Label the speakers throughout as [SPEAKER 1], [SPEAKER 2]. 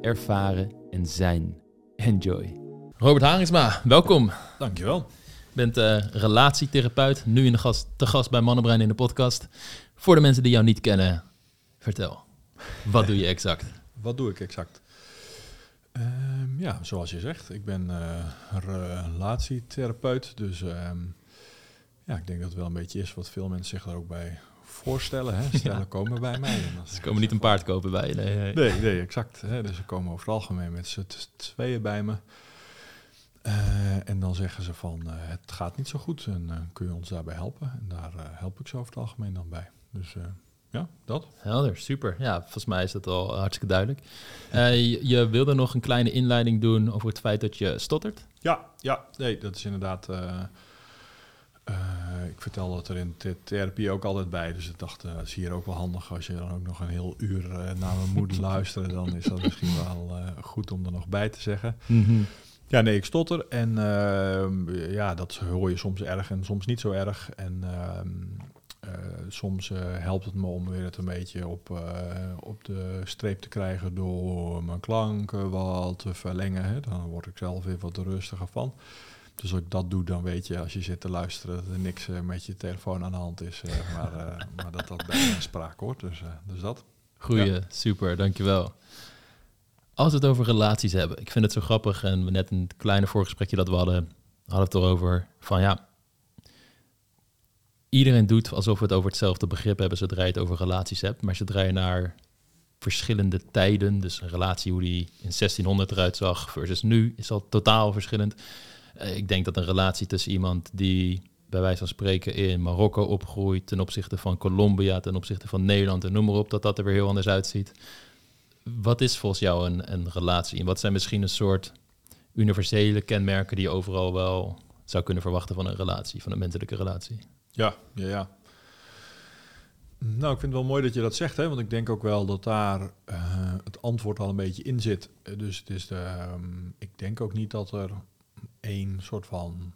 [SPEAKER 1] ervaren en zijn. Enjoy. Robert Haringsma, welkom.
[SPEAKER 2] Dankjewel.
[SPEAKER 1] Je bent uh, relatietherapeut, nu in de gast, te gast bij Mannenbrein in de podcast. Voor de mensen die jou niet kennen, vertel. Wat doe je exact?
[SPEAKER 2] Wat doe ik exact? Ehm, ja, zoals je zegt, ik ben uh, relatietherapeut. Dus ehm, ja, ik denk dat het wel een beetje is wat veel mensen zich daar ook bij voorstellen. Hè. Stellen komen bij mij.
[SPEAKER 1] ze komen niet een paard kopen bij je.
[SPEAKER 2] Nee, nee, nee, exact. Hè. Dus ze komen over het algemeen met z'n tweeën bij me. Uh, en dan zeggen ze van uh, het gaat niet zo goed en uh, kun je ons daarbij helpen? En daar help ik ze over het algemeen dan bij. Dus ja, dat.
[SPEAKER 1] Helder, super. Ja, volgens mij is dat al hartstikke duidelijk. Je, je, wilde nog een kleine inleiding doen over het feit dat je stottert?
[SPEAKER 2] Ja, ja nee, dat is inderdaad. Ik vertel dat er in de therapie ook altijd bij. Dus ik dacht, dat is hier ook wel handig als je dan ook nog een heel uur naar mijn moeder luisteren. Dan is dat misschien wel goed om er nog bij te zeggen. Mm -hmm. Ja, nee, ik stotter. En uh, ja, dat hoor je soms erg en soms niet zo erg. En uh, soms helpt het me om weer het een beetje op, op de streep te krijgen door mijn klanken wat te verlengen. Hè. Dan word ik zelf weer wat rustiger van. Dus als ik dat doe, dan weet je als je zit te luisteren dat er niks met je telefoon aan de hand is. maar, maar dat dat bij spraak hoort. Dus, dus dat.
[SPEAKER 1] Goeie, ja. super, dankjewel. Als we het over relaties hebben, ik vind het zo grappig en we net een kleine voorgesprekje dat we hadden, hadden het erover van ja, iedereen doet alsof we het over hetzelfde begrip hebben zodra je het over relaties hebt, maar zodra je naar verschillende tijden, dus een relatie hoe die in 1600 eruit zag versus nu, is al totaal verschillend. Ik denk dat een relatie tussen iemand die bij wijze van spreken in Marokko opgroeit ten opzichte van Colombia, ten opzichte van Nederland en noem maar op, dat dat er weer heel anders uitziet wat is volgens jou een, een relatie? En wat zijn misschien een soort universele kenmerken die je overal wel zou kunnen verwachten van een relatie, van een menselijke relatie?
[SPEAKER 2] Ja, ja, ja. Nou, ik vind het wel mooi dat je dat zegt, hè? want ik denk ook wel dat daar uh, het antwoord al een beetje in zit. Dus het is de, um, ik denk ook niet dat er één soort van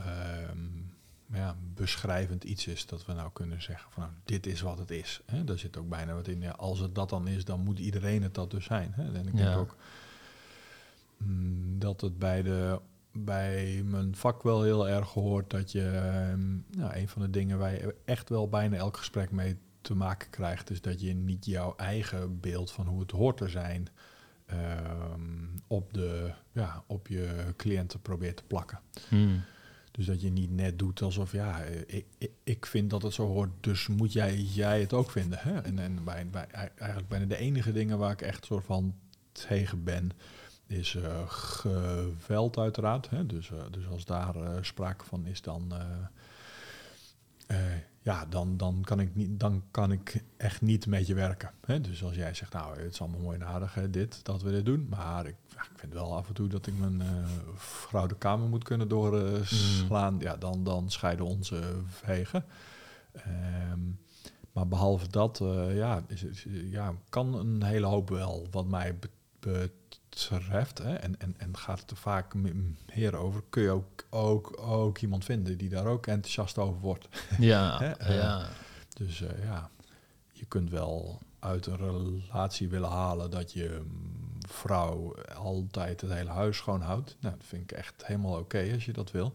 [SPEAKER 2] um, ja, beschrijvend iets is dat we nou kunnen zeggen van nou, dit is wat het is. Hè? Daar zit ook bijna wat in. Ja, als het dat dan is, dan moet iedereen het dat dus zijn. Hè? En ik ja. denk ook mm, dat het bij, de, bij mijn vak wel heel erg hoort dat je um, nou, een van de dingen waar je echt wel bijna elk gesprek mee te maken krijgt, is dat je niet jouw eigen beeld van hoe het hoort te zijn. Um, op, de, ja, op je cliënten probeert te plakken. Hmm. Dus dat je niet net doet alsof, ja, ik, ik, ik, vind dat het zo hoort, dus moet jij, jij het ook vinden. Hè? En, en bij, bij, eigenlijk bijna de enige dingen waar ik echt soort van tegen ben, is uh, geweld uiteraard. Hè? Dus, uh, dus als daar uh, sprake van is, dan, ja, dan, dan, kan ik niet, dan kan ik echt niet met je werken. Hè? Dus als jij zegt, nou, het is allemaal mooi en aardig, hè, dit, dat we dit doen. Maar ik, ik vind wel af en toe dat ik mijn uh, vrouw de kamer moet kunnen doorslaan. Mm. Ja, dan, dan scheiden onze wegen. Um, maar behalve dat, uh, ja, is, is, ja, kan een hele hoop wel, wat mij betreft. Hè, en, en, en gaat het er vaak meer over, kun je ook, ook, ook iemand vinden die daar ook enthousiast over wordt.
[SPEAKER 1] Ja, hè, ja.
[SPEAKER 2] Dus ja, je kunt wel uit een relatie willen halen dat je vrouw altijd het hele huis schoonhoudt. Nou, dat vind ik echt helemaal oké okay als je dat wil.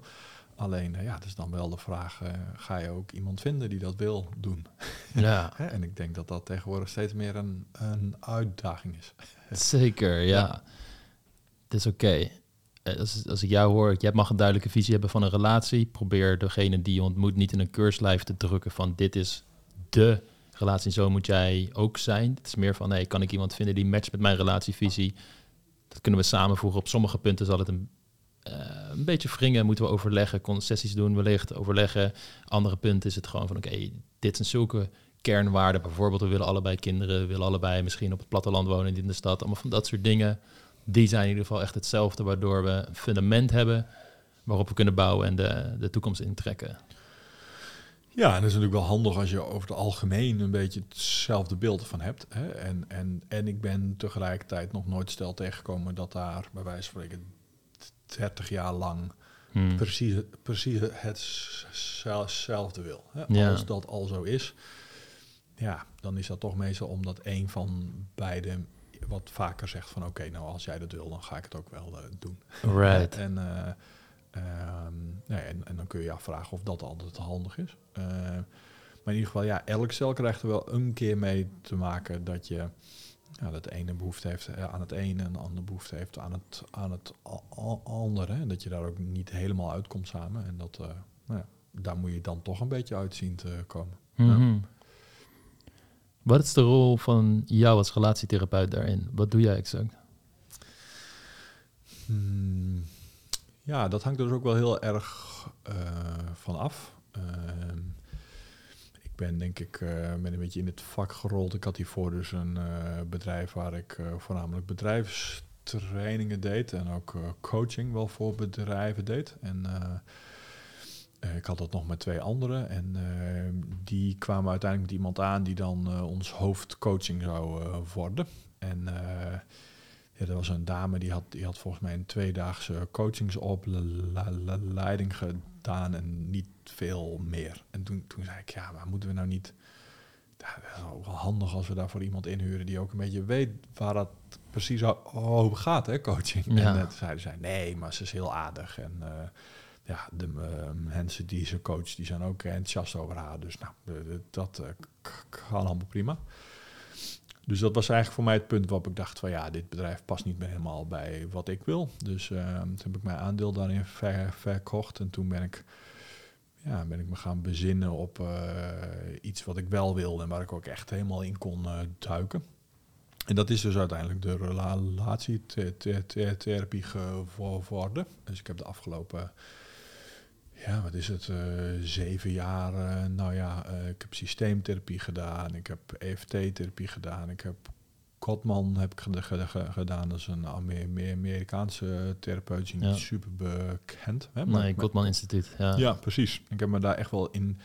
[SPEAKER 2] Alleen, ja, het is dan wel de vraag, uh, ga je ook iemand vinden die dat wil doen?
[SPEAKER 1] Ja.
[SPEAKER 2] en ik denk dat dat tegenwoordig steeds meer een, een uitdaging is.
[SPEAKER 1] Zeker, ja. ja. Het is oké. Okay. Als, als ik jou hoor, jij mag een duidelijke visie hebben van een relatie. Probeer degene die je ontmoet niet in een keurslijf te drukken van dit is de relatie zo moet jij ook zijn. Het is meer van, hey, kan ik iemand vinden die matcht met mijn relatievisie? Dat kunnen we samenvoegen. Op sommige punten zal het een, een beetje wringen, moeten we overleggen, concessies doen, wellicht overleggen. Andere punten is het gewoon van, oké, dit zijn zulke kernwaarden. Bijvoorbeeld, we willen allebei kinderen, we willen allebei misschien op het platteland wonen, in de stad. Allemaal van dat soort dingen. die zijn in ieder geval echt hetzelfde, waardoor we een fundament hebben waarop we kunnen bouwen en de, de toekomst intrekken.
[SPEAKER 2] Ja, en dat is natuurlijk wel handig als je over het algemeen een beetje hetzelfde beeld van hebt. Hè? En, en, en ik ben tegelijkertijd nog nooit stel tegengekomen dat daar bij wijze van spreken 30 jaar lang
[SPEAKER 1] Hmm.
[SPEAKER 2] precies, precies hetzelfde wil. Hè?
[SPEAKER 1] Ja.
[SPEAKER 2] Als dat al zo is, ja, dan is dat toch meestal omdat een van beiden wat vaker zegt van oké, nou als jij dat wil, dan ga ik het ook wel eh, doen.
[SPEAKER 1] Right.
[SPEAKER 2] En, eh, ehm, en, en dan kun je je afvragen of dat altijd handig is. Eh, maar in ieder geval, ja, elk cel krijgt er wel een keer mee te maken dat je ja, dat de ene behoefte heeft eh, aan het ene en de andere behoefte heeft aan het, aan het andere. En dat je daar ook niet helemaal uitkomt samen. En dat, eh, nou ja, daar moet je dan toch een beetje uit zien te komen.
[SPEAKER 1] Mhm. Wat is de rol van jou als relatietherapeut daarin? Wat doe jij exact?
[SPEAKER 2] Hmm, ja, dat hangt er dus ook wel heel erg eh, van af. Ben denk ik eh, ben een beetje in het vak gerold. Ik had hiervoor dus een eh, bedrijf waar ik eh, voornamelijk bedrijfstrainingen deed en ook coaching wel voor bedrijven deed. En ik had dat nog met twee anderen en die kwamen uiteindelijk met iemand aan die dan eh, ons hoofdcoaching zou worden. En ja, er was een dame die had, die had volgens mij een tweedaagse coachingsopleiding gedaan en niet veel meer. En toen, toen zei ik, ja, maar moeten we nou niet... Ja, dat is ook wel handig als we daarvoor iemand inhuren die ook een beetje weet waar dat precies over gaat, hè, coaching.
[SPEAKER 1] Ja.
[SPEAKER 2] En zeiden zij, nee, maar ze is heel aardig. En eh, ja, de eh, mensen die ze coacht, die zijn ook enthousiast over haar. Dus nou, dat eh, kan allemaal prima. Dus dat was eigenlijk voor mij het punt waarop ik dacht van ja, dit bedrijf past niet meer helemaal bij wat ik wil. Dus eh, toen heb ik mijn aandeel daarin ver- verkocht en toen ben ik, ja, ben ik me gaan bezinnen op eh, iets wat ik wel wilde en waar ik ook echt helemaal in kon eh, duiken. En dat is dus uiteindelijk de relatietherapie geworden. Dus ik heb de afgelopen, ja, wat is het, eh, zeven jaar, nou ja, eh, ik heb systeemtherapie gedaan, ik heb EFT-therapie gedaan, ik heb Kotman heb ik ged- ged- ged- gedaan, dat is een Ame- Ame- Amerikaanse therapeut, die niet super bekend. Hè, maar-
[SPEAKER 1] Nee, Gottman Instituut. Ja.
[SPEAKER 2] ja, precies. Ik heb me daar echt wel in,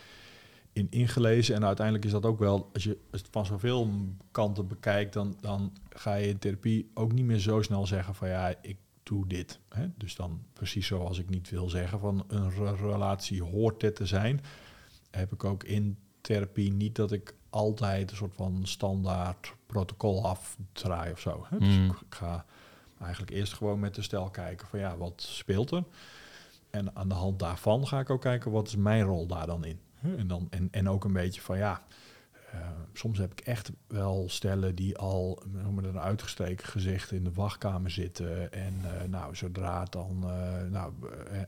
[SPEAKER 2] in ingelezen. En uiteindelijk is dat ook wel, als je het van zoveel kanten bekijkt, dan, dan ga je in therapie ook niet meer zo snel zeggen van ja, ik doe dit. Hè? Dus dan precies zoals ik niet wil zeggen van een re- relatie hoort dit te zijn, heb ik ook in therapie niet dat ik altijd een soort van standaard protocol afdraai of zo. Hè? Dus
[SPEAKER 1] Mm.
[SPEAKER 2] ik, ga eigenlijk eerst gewoon met de stel kijken van ja, wat speelt er? En aan de hand daarvan ga ik ook kijken wat is mijn rol daar dan in. En, dan, en, en ook een beetje van ja, eh, soms heb ik echt wel stellen die al maar, een uitgestreken gezicht in de wachtkamer zitten. En eh, nou, zodra het dan, eh, nou,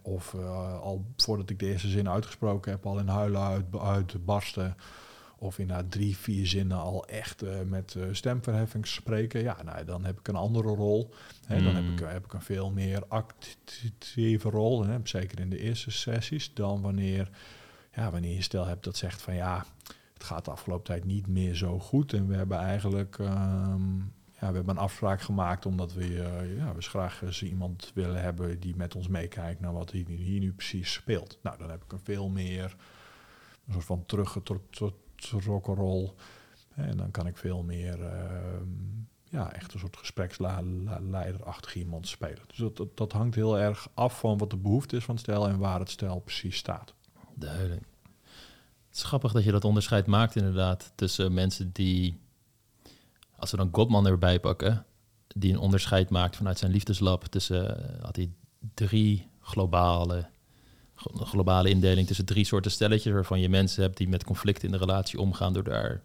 [SPEAKER 2] of al voordat ik de eerste zin uitgesproken heb, al in huilen uit, uitbarsten. Of in na drie, vier zinnen al echt met stemverheffing spreken. Ja, nou, dan heb ik een andere rol. Hè, dan heb ik, heb ik een veel meer actieve rol. Hè, zeker in de eerste sessies. Dan wanneer, ja, wanneer je stel hebt dat zegt van ja, het gaat de afgelopen tijd niet meer zo goed. En we hebben eigenlijk ehm, ja, we hebben een afspraak gemaakt omdat we, eh, ja, we graag eens iemand willen hebben die met ons meekijkt naar wat hier, hier nu precies speelt. Nou, dan heb ik een veel meer een soort van teruggetrokken rol. En dan kan ik veel meer ehm, ja, echt een soort gespreksleiderachtig iemand spelen. Dus dat, dat, hangt heel erg af van wat de behoefte is van het stel en waar het stel precies staat.
[SPEAKER 1] Duidelijk. Het is grappig dat je dat onderscheid maakt inderdaad tussen mensen die, als we dan Godman erbij pakken, die een onderscheid maakt vanuit zijn liefdeslab tussen, eh, had hij drie globale, globale indeling tussen drie soorten stelletjes waarvan je mensen hebt die met conflicten in de relatie omgaan door daar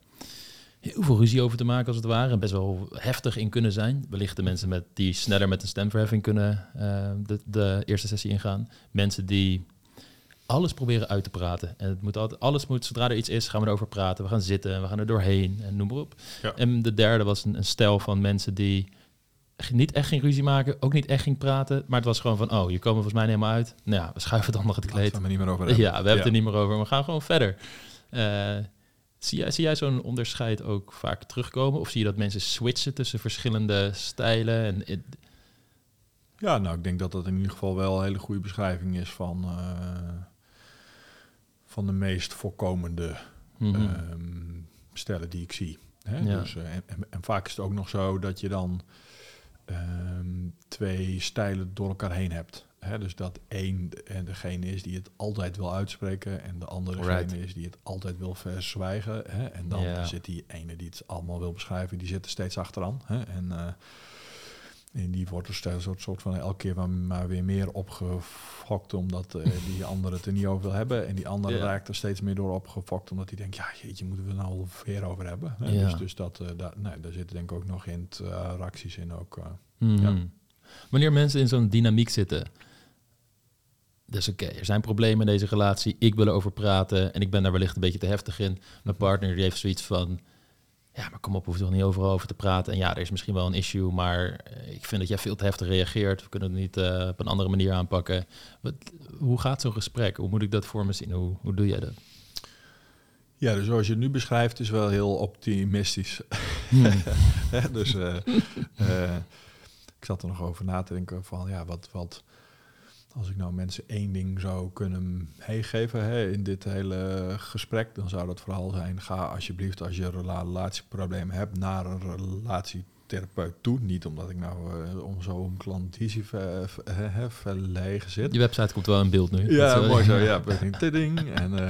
[SPEAKER 1] heel veel ruzie over te maken als het ware en best wel heftig in kunnen zijn. Wellicht de mensen met, die sneller met een stemverheffing kunnen eh, de, de eerste sessie ingaan. Mensen die alles proberen uit te praten. En het moet altijd, alles moet, zodra er iets is, gaan we erover praten. We gaan zitten en we gaan er doorheen en noem maar op.
[SPEAKER 2] Ja.
[SPEAKER 1] En de derde was een, een stel van mensen die niet echt ging ruzie maken, ook niet echt ging praten. Maar het was gewoon van, oh, je komen volgens mij niet helemaal uit. Nou ja, we schuiven het nog het
[SPEAKER 2] Laten
[SPEAKER 1] kleed.
[SPEAKER 2] we het maar niet meer over
[SPEAKER 1] Ja, we
[SPEAKER 2] hebben.
[SPEAKER 1] het er niet meer over. We gaan gewoon verder. Eh, zie jij, zie jij zo'n onderscheid ook vaak terugkomen? Of zie je dat mensen switchen tussen verschillende stijlen? En, it-
[SPEAKER 2] Ja, nou, ik denk dat dat in ieder geval wel een hele goede beschrijving is van, uh, van de meest voorkomende mm -hmm. stellen die ik zie. Hè? Ja. Dus, uh, en, en, vaak is het ook nog zo dat je dan um, twee stijlen door elkaar heen hebt. Hè? Dus dat één en degene is die het altijd wil uitspreken en de andere degene is die het altijd wil verzwijgen. Hè? En dan zit die ene die het allemaal wil beschrijven, die zit er steeds achteraan. Hè? En uh, en die wordt er een soort, soort van elke keer maar weer meer opgefokt omdat uh, die andere het er niet over wil hebben. En die andere raakt er steeds meer door opgefokt omdat hij denkt, ja jeetje, moeten we nou weer over hebben. Ja. Dus, dus dat, uh, da nee, daar zitten denk ik ook nog interacties in ook. Uh,
[SPEAKER 1] mm -hmm. ja. Wanneer mensen in zo'n dynamiek zitten, dus oké, okay, er zijn problemen in deze relatie, ik wil erover praten en ik ben daar wellicht een beetje te heftig in. Mijn partner die heeft zoiets van, ja, maar kom op, we hoeven toch niet overal over te praten. En ja, er is misschien wel een issue, maar ik vind dat jij veel te heftig reageert. We kunnen het niet uh, op een andere manier aanpakken. Wat, hoe gaat zo'n gesprek? Hoe moet ik dat voor me zien? Hoe, hoe doe jij dat?
[SPEAKER 2] Ja, dus zoals je het nu beschrijft, is wel heel optimistisch. Hmm. dus uh, uh, ik zat er nog over na te denken van, ja, wat, wat, als ik nou mensen één ding zou kunnen meegeven in dit hele gesprek, dan zou dat vooral zijn: ga alsjeblieft als je een relatieprobleem hebt naar een relatietherapeut toe. Niet omdat ik nou uh, om zo'n klantitie verlegen zit.
[SPEAKER 1] Je website komt wel in beeld nu.
[SPEAKER 2] Ja, dat, mooi zo. Ja, ding. en, uh,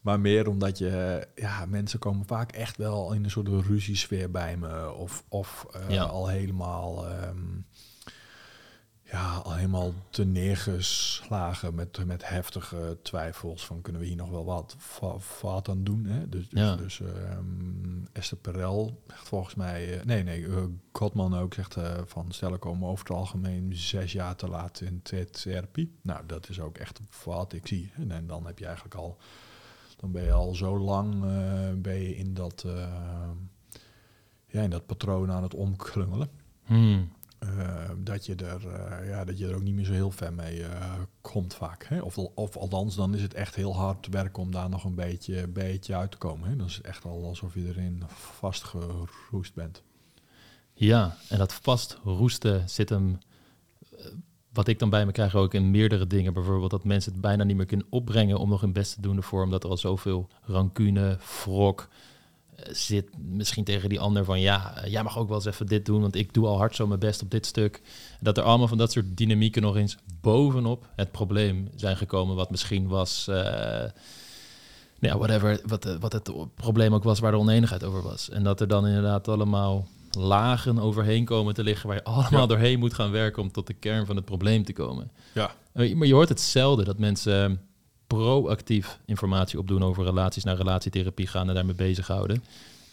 [SPEAKER 2] maar meer omdat je, ja, mensen komen vaak echt wel in een soort ruziesfeer bij me. Of, of ja. al helemaal. Um, ja, al helemaal te neergeslagen met, met heftige twijfels van kunnen we hier nog wel wat, wat aan doen. Hè? Dus, dus, ja. dus um, Esther Perel zegt volgens mij, uh, nee, nee, uh, Godman ook zegt uh, van stellen komen over het algemeen zes jaar te laat in therapie. Nou, dat is ook echt wat ik zie. En, en dan heb je eigenlijk al, dan ben je al zo lang ben je in dat, ja, in dat patroon aan het omklungelen.
[SPEAKER 1] Hmm.
[SPEAKER 2] Uh, dat, je er, uh, ja, dat je er ook niet meer zo heel ver mee uh, komt vaak. Hè? Of, of althans, dan is het echt heel hard werken om daar nog een beetje, beetje uit te komen. Hè? Dan is het echt al alsof je erin vastgeroest bent.
[SPEAKER 1] Ja, en dat vastroesten zit hem... Wat ik dan bij me krijg ook in meerdere dingen. Bijvoorbeeld dat mensen het bijna niet meer kunnen opbrengen om nog hun best te doen ervoor. Omdat er al zoveel rancune, wrok, zit misschien tegen die ander van ja, jij mag ook wel eens even dit doen, want ik doe al hard zo mijn best op dit stuk. Dat er allemaal van dat soort dynamieken nog eens bovenop het probleem zijn gekomen, wat misschien was, uh, ja, whatever, wat, wat het probleem ook was waar de oneenigheid over was. En dat er dan inderdaad allemaal lagen overheen komen te liggen waar je allemaal ja. doorheen moet gaan werken om tot de kern van het probleem te komen.
[SPEAKER 2] Ja.
[SPEAKER 1] Maar je hoort hetzelfde dat mensen proactief informatie opdoen over relaties naar relatietherapie gaan en daarmee bezighouden.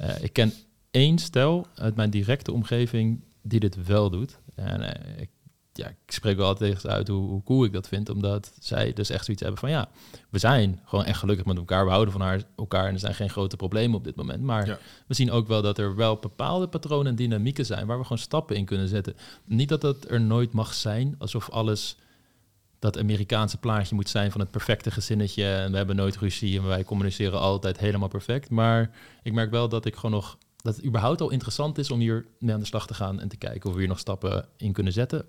[SPEAKER 1] Uh, ik ken één stel uit mijn directe omgeving die dit wel doet. En uh, ik, ja, ik spreek wel altijd uit hoe, hoe cool ik dat vind, omdat zij dus echt zoiets hebben van ja, we zijn gewoon echt gelukkig met elkaar, we houden van haar, elkaar en er zijn geen grote problemen op dit moment. Maar ja. we zien ook wel dat er wel bepaalde patronen en dynamieken zijn waar we gewoon stappen in kunnen zetten. Niet dat dat er nooit mag zijn, alsof alles dat Amerikaanse plaatje moet zijn van het perfecte gezinnetje. En we hebben nooit ruzie en wij communiceren altijd helemaal perfect. Maar ik merk wel dat ik gewoon nog dat het überhaupt al interessant is om hier mee aan de slag te gaan en te kijken of we hier nog stappen in kunnen zetten.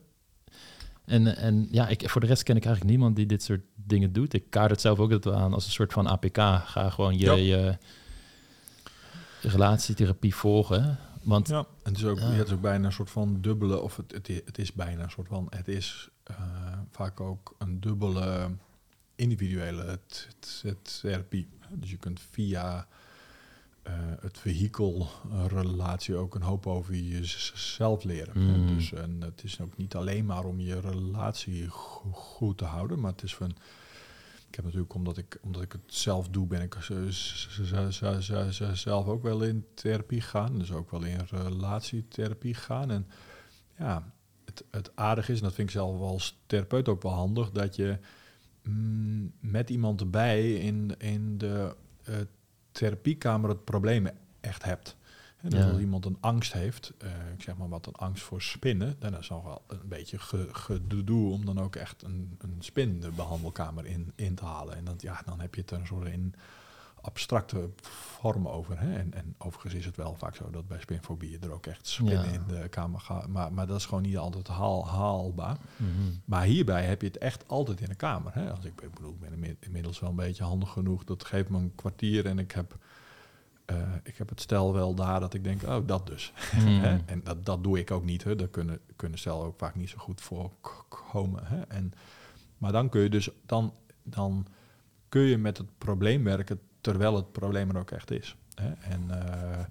[SPEAKER 1] En, en ja, ik, voor de rest ken ik eigenlijk niemand die dit soort dingen doet. Ik kaart het zelf ook dat aan als een soort van APK. Ga gewoon je, je relatietherapie volgen. Want,
[SPEAKER 2] ja, en het is, ook, ja. het is ook bijna een soort van dubbele, of het, het, het is bijna een soort van, het is vaak ook een dubbele individuele therapie. Dus je kunt via uh, het vehikel relatie ook een hoop over jezelf leren. Mm. Dus en het is ook niet alleen maar om je relatie go goed te houden, maar het is van ik heb natuurlijk, omdat ik, omdat ik het zelf doe, ben ik zelf ook wel in therapie gegaan. Dus ook wel in relatietherapie gegaan. En ja, het, het aardige is, en dat vind ik zelf als therapeut ook wel handig, dat je mm, met iemand erbij in, in de uh, therapiekamer het probleem echt hebt. En ja. als iemand een angst heeft, uh, ik zeg maar wat een angst voor spinnen, dan is nog wel een beetje gedoe om dan ook echt een, een spin de behandelkamer in, in te halen. En dan, ja, dan heb je het er een soort in abstracte vormen over. Hè? En, en overigens is het wel vaak zo dat bij spinfobie er ook echt spinnen
[SPEAKER 1] Ja.
[SPEAKER 2] in de kamer gaat. Maar, maar dat is gewoon niet altijd haal, haalbaar.
[SPEAKER 1] Mhm.
[SPEAKER 2] Maar hierbij heb je het echt altijd in de kamer. Hè? Als ik, ben- ik bedoel, ik ben inmi- inmiddels wel een beetje handig genoeg. Dat geeft me een kwartier en ik heb, eh, ik heb het stel wel daar dat ik denk, oh, dat dus.
[SPEAKER 1] Mhm.
[SPEAKER 2] En dat, dat doe ik ook niet. Hè? Daar kunnen, kunnen stel ook vaak niet zo goed voor komen. Hè? En, maar dan kun je dus dan, dan kun je met het probleem werken terwijl het probleem er ook echt is. Hè? En, eh,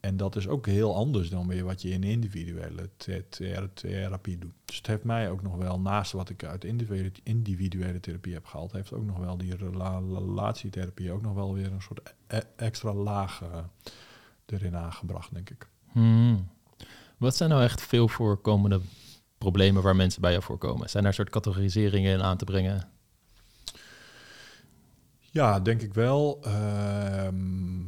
[SPEAKER 2] en dat is ook heel anders dan weer wat je in individuele the- the- therapie doet. Dus het heeft mij ook nog wel, naast wat ik uit individuele, therapie heb gehaald, heeft ook nog wel die rela- relatietherapie ook nog wel weer een soort e- extra laag eh, erin aangebracht, denk ik.
[SPEAKER 1] Mhm. Wat zijn nou echt veel voorkomende problemen waar mensen bij jou voorkomen? Zijn daar soort categoriseringen in aan te brengen?
[SPEAKER 2] Ja, denk ik wel. Ehm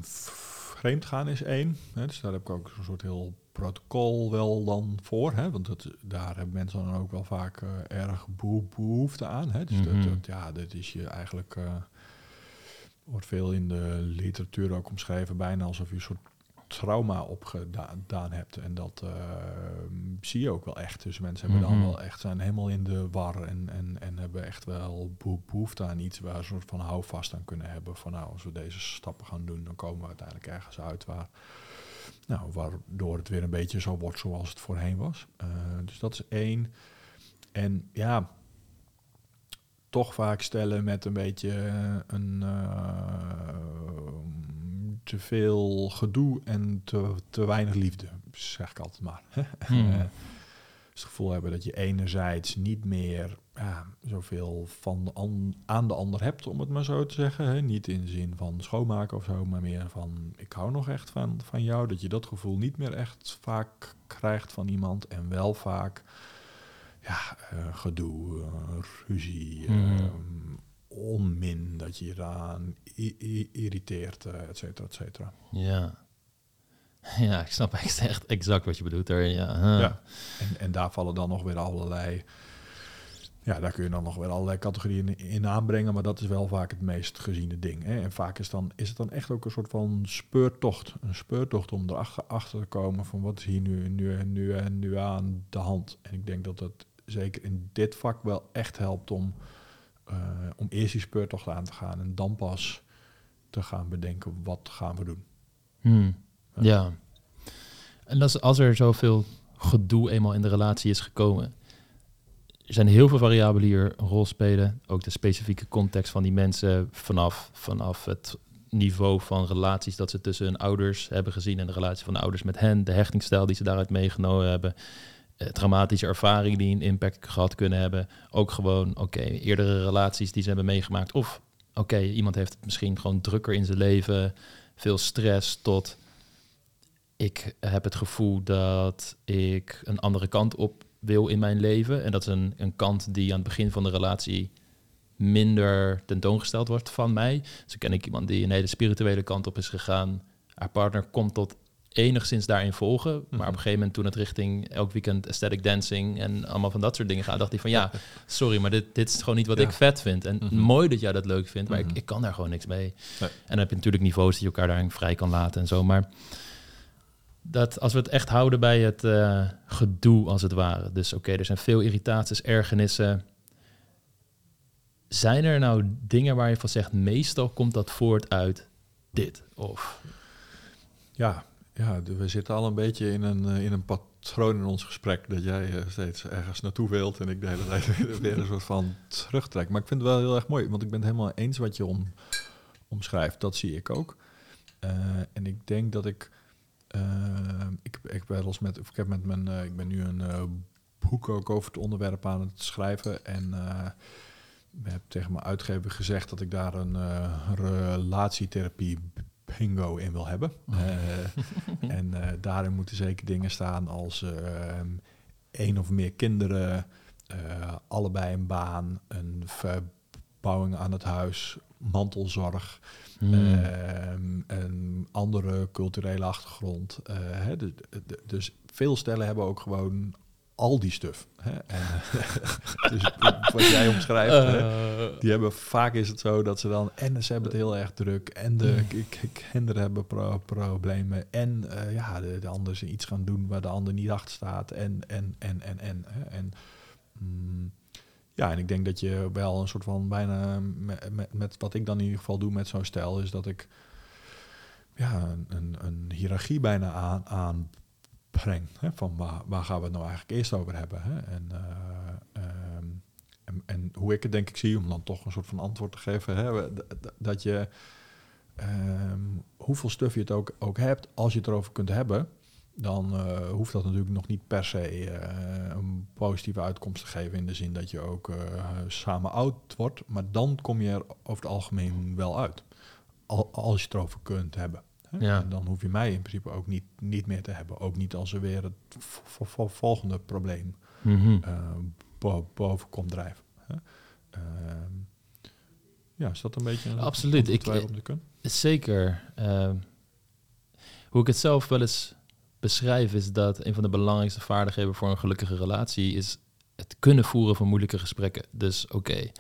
[SPEAKER 2] vreemdgaan is één. Hè, dus daar heb ik ook zo'n soort heel protocol wel dan voor. Hè, want dat, daar hebben mensen dan ook wel vaak eh, erg beho- behoefte aan. Hè. Dus
[SPEAKER 1] Mhm.
[SPEAKER 2] dat, dat, ja, dat is je eigenlijk... eh, wordt veel in de literatuur ook omschreven, bijna alsof je een soort trauma opgedaan hebt. En dat eh, zie je ook wel echt. Dus mensen hebben dan
[SPEAKER 1] Mhm.
[SPEAKER 2] wel echt, zijn helemaal in de war en, en, en hebben echt wel beho- behoefte aan iets waar ze een soort van houvast aan kunnen hebben. Van nou, als we deze stappen gaan doen, dan komen we uiteindelijk ergens uit waar, nou, waardoor het weer een beetje zo wordt zoals het voorheen was. Eh, dus dat is één. En ja, toch vaak stellen met een beetje een eh, te veel gedoe en te, te weinig liefde, zeg ik altijd maar.
[SPEAKER 1] Hmm.
[SPEAKER 2] Eh, dus het gevoel hebben dat je enerzijds niet meer ja, zoveel van de an- aan de ander hebt, om het maar zo te zeggen. Hè? Niet in de zin van schoonmaken of zo, maar meer van ik hou nog echt van, van jou. Dat je dat gevoel niet meer echt vaak krijgt van iemand en wel vaak ja, eh, gedoe, eh, ruzie,
[SPEAKER 1] Mhm.
[SPEAKER 2] Onmin, dat je je irriteert, eh, et cetera, et cetera.
[SPEAKER 1] Ja. Ja, ik snap echt, echt exact wat je bedoelt daar. Ja. huh.
[SPEAKER 2] Ja. En, en daar vallen dan nog weer allerlei. Ja, daar kun je dan nog weer allerlei categorieën in, in aanbrengen, maar dat is wel vaak het meest geziene ding. Hè? En vaak is, dan, is het dan echt ook een soort van speurtocht. Een speurtocht om erachter achter te komen van wat is hier nu, nu, nu, en nu aan de hand. En ik denk dat dat zeker in dit vak wel echt helpt om, eh, om eerst die speurtocht aan te gaan en dan pas te gaan bedenken wat gaan we doen.
[SPEAKER 1] Hmm. Ja. En dat is, als er zoveel gedoe eenmaal in de relatie is gekomen, er zijn heel veel variabelen hier een rol spelen. Ook de specifieke context van die mensen vanaf, vanaf het niveau van relaties dat ze tussen hun ouders hebben gezien en de relatie van de ouders met hen, de hechtingsstijl die ze daaruit meegenomen hebben, traumatische ervaringen die een impact gehad kunnen hebben. Ook gewoon, oké, eerdere relaties die ze hebben meegemaakt. Of, oké, iemand heeft misschien gewoon drukker in zijn leven, veel stress, tot ik heb het gevoel dat ik een andere kant op wil in mijn leven. En dat is een, een kant die aan het begin van de relatie minder tentoongesteld wordt van mij. Zo ken ik iemand die een hele spirituele kant op is gegaan. Haar partner komt tot enigszins daarin volgen. Maar op
[SPEAKER 2] Mhm.
[SPEAKER 1] een gegeven moment toen het richting elk weekend aesthetic dancing en allemaal van dat soort dingen gaat, dacht hij van ja, sorry, maar dit, dit is gewoon niet wat
[SPEAKER 2] Ja.
[SPEAKER 1] ik vet vind. En
[SPEAKER 2] Mhm.
[SPEAKER 1] mooi dat jij dat leuk vindt, maar
[SPEAKER 2] Mhm.
[SPEAKER 1] ik, ik kan daar gewoon niks mee.
[SPEAKER 2] Nee.
[SPEAKER 1] En dan heb je natuurlijk niveaus die je elkaar daarin vrij kan laten en zo. Maar dat als we het echt houden bij het eh, gedoe, als het ware. Dus oké, er zijn veel irritaties, ergernissen. Zijn er nou dingen waar je van zegt, meestal komt dat voort uit dit? Of
[SPEAKER 2] Ja, ja, we zitten al een beetje in een, eh, in een patroon in ons gesprek dat jij eh, steeds ergens naartoe wilt en ik de hele tijd weer- een soort van terugtrek. Maar ik vind het wel heel erg mooi, want ik ben het helemaal eens wat je om, omschrijft. Dat zie ik ook. Eh, en ik denk dat ik, ik, ik ben eens met, ik heb met mijn, ik ben nu een boek ook over het onderwerp aan het schrijven en ik heb tegen mijn uitgever gezegd dat ik daar een relatietherapie bingo in wil hebben. Eh, en eh, daarin moeten zeker dingen staan als eh, één of meer kinderen, eh, allebei een baan, een verbouwing aan het huis, mantelzorg,
[SPEAKER 1] Hmm.
[SPEAKER 2] ehm, een andere culturele achtergrond. eh, hè, dus veel stellen hebben ook gewoon al die stuff. Hè? En, dus wat jij omschrijft, hè,
[SPEAKER 1] Uh,
[SPEAKER 2] die hebben vaak is het zo dat ze dan en ze hebben het heel erg druk en de k- kinderen hebben pro- problemen en eh, ja de, de ander is iets gaan doen waar de ander niet achter staat en en en en en hè. en mm, ja en ik denk dat je wel een soort van bijna met, met, met wat ik dan in ieder geval doe met zo'n stijl is dat ik ja een, een, een hiërarchie bijna aan hè, van waar, waar gaan we het nou eigenlijk eerst over hebben hè? en eh, ehm, en, en hoe ik het denk ik zie, om dan toch een soort van antwoord te geven, hè, dat je ehm, hoeveel stuff je het ook, ook hebt, als je het erover kunt hebben, dan eh, hoeft dat natuurlijk nog niet per se eh, een positieve uitkomst te geven in de zin dat je ook samen oud wordt, maar dan kom je er over het algemeen wel uit, al, als je het erover kunt hebben. Hè?
[SPEAKER 1] Ja.
[SPEAKER 2] En dan hoef je mij in principe ook niet, niet meer te hebben, ook niet als er weer het volgende probleem
[SPEAKER 1] mhm.
[SPEAKER 2] eh, bo- boven komt drijven. Hè? Ehm, ja, is dat een beetje een
[SPEAKER 1] Absoluut. Ik-
[SPEAKER 2] te kunnen?
[SPEAKER 1] Zeker. Ehm, hoe ik het zelf wel eens beschrijf, is dat een van de belangrijkste vaardigheden voor een gelukkige relatie is het kunnen voeren van moeilijke gesprekken. Dus oké,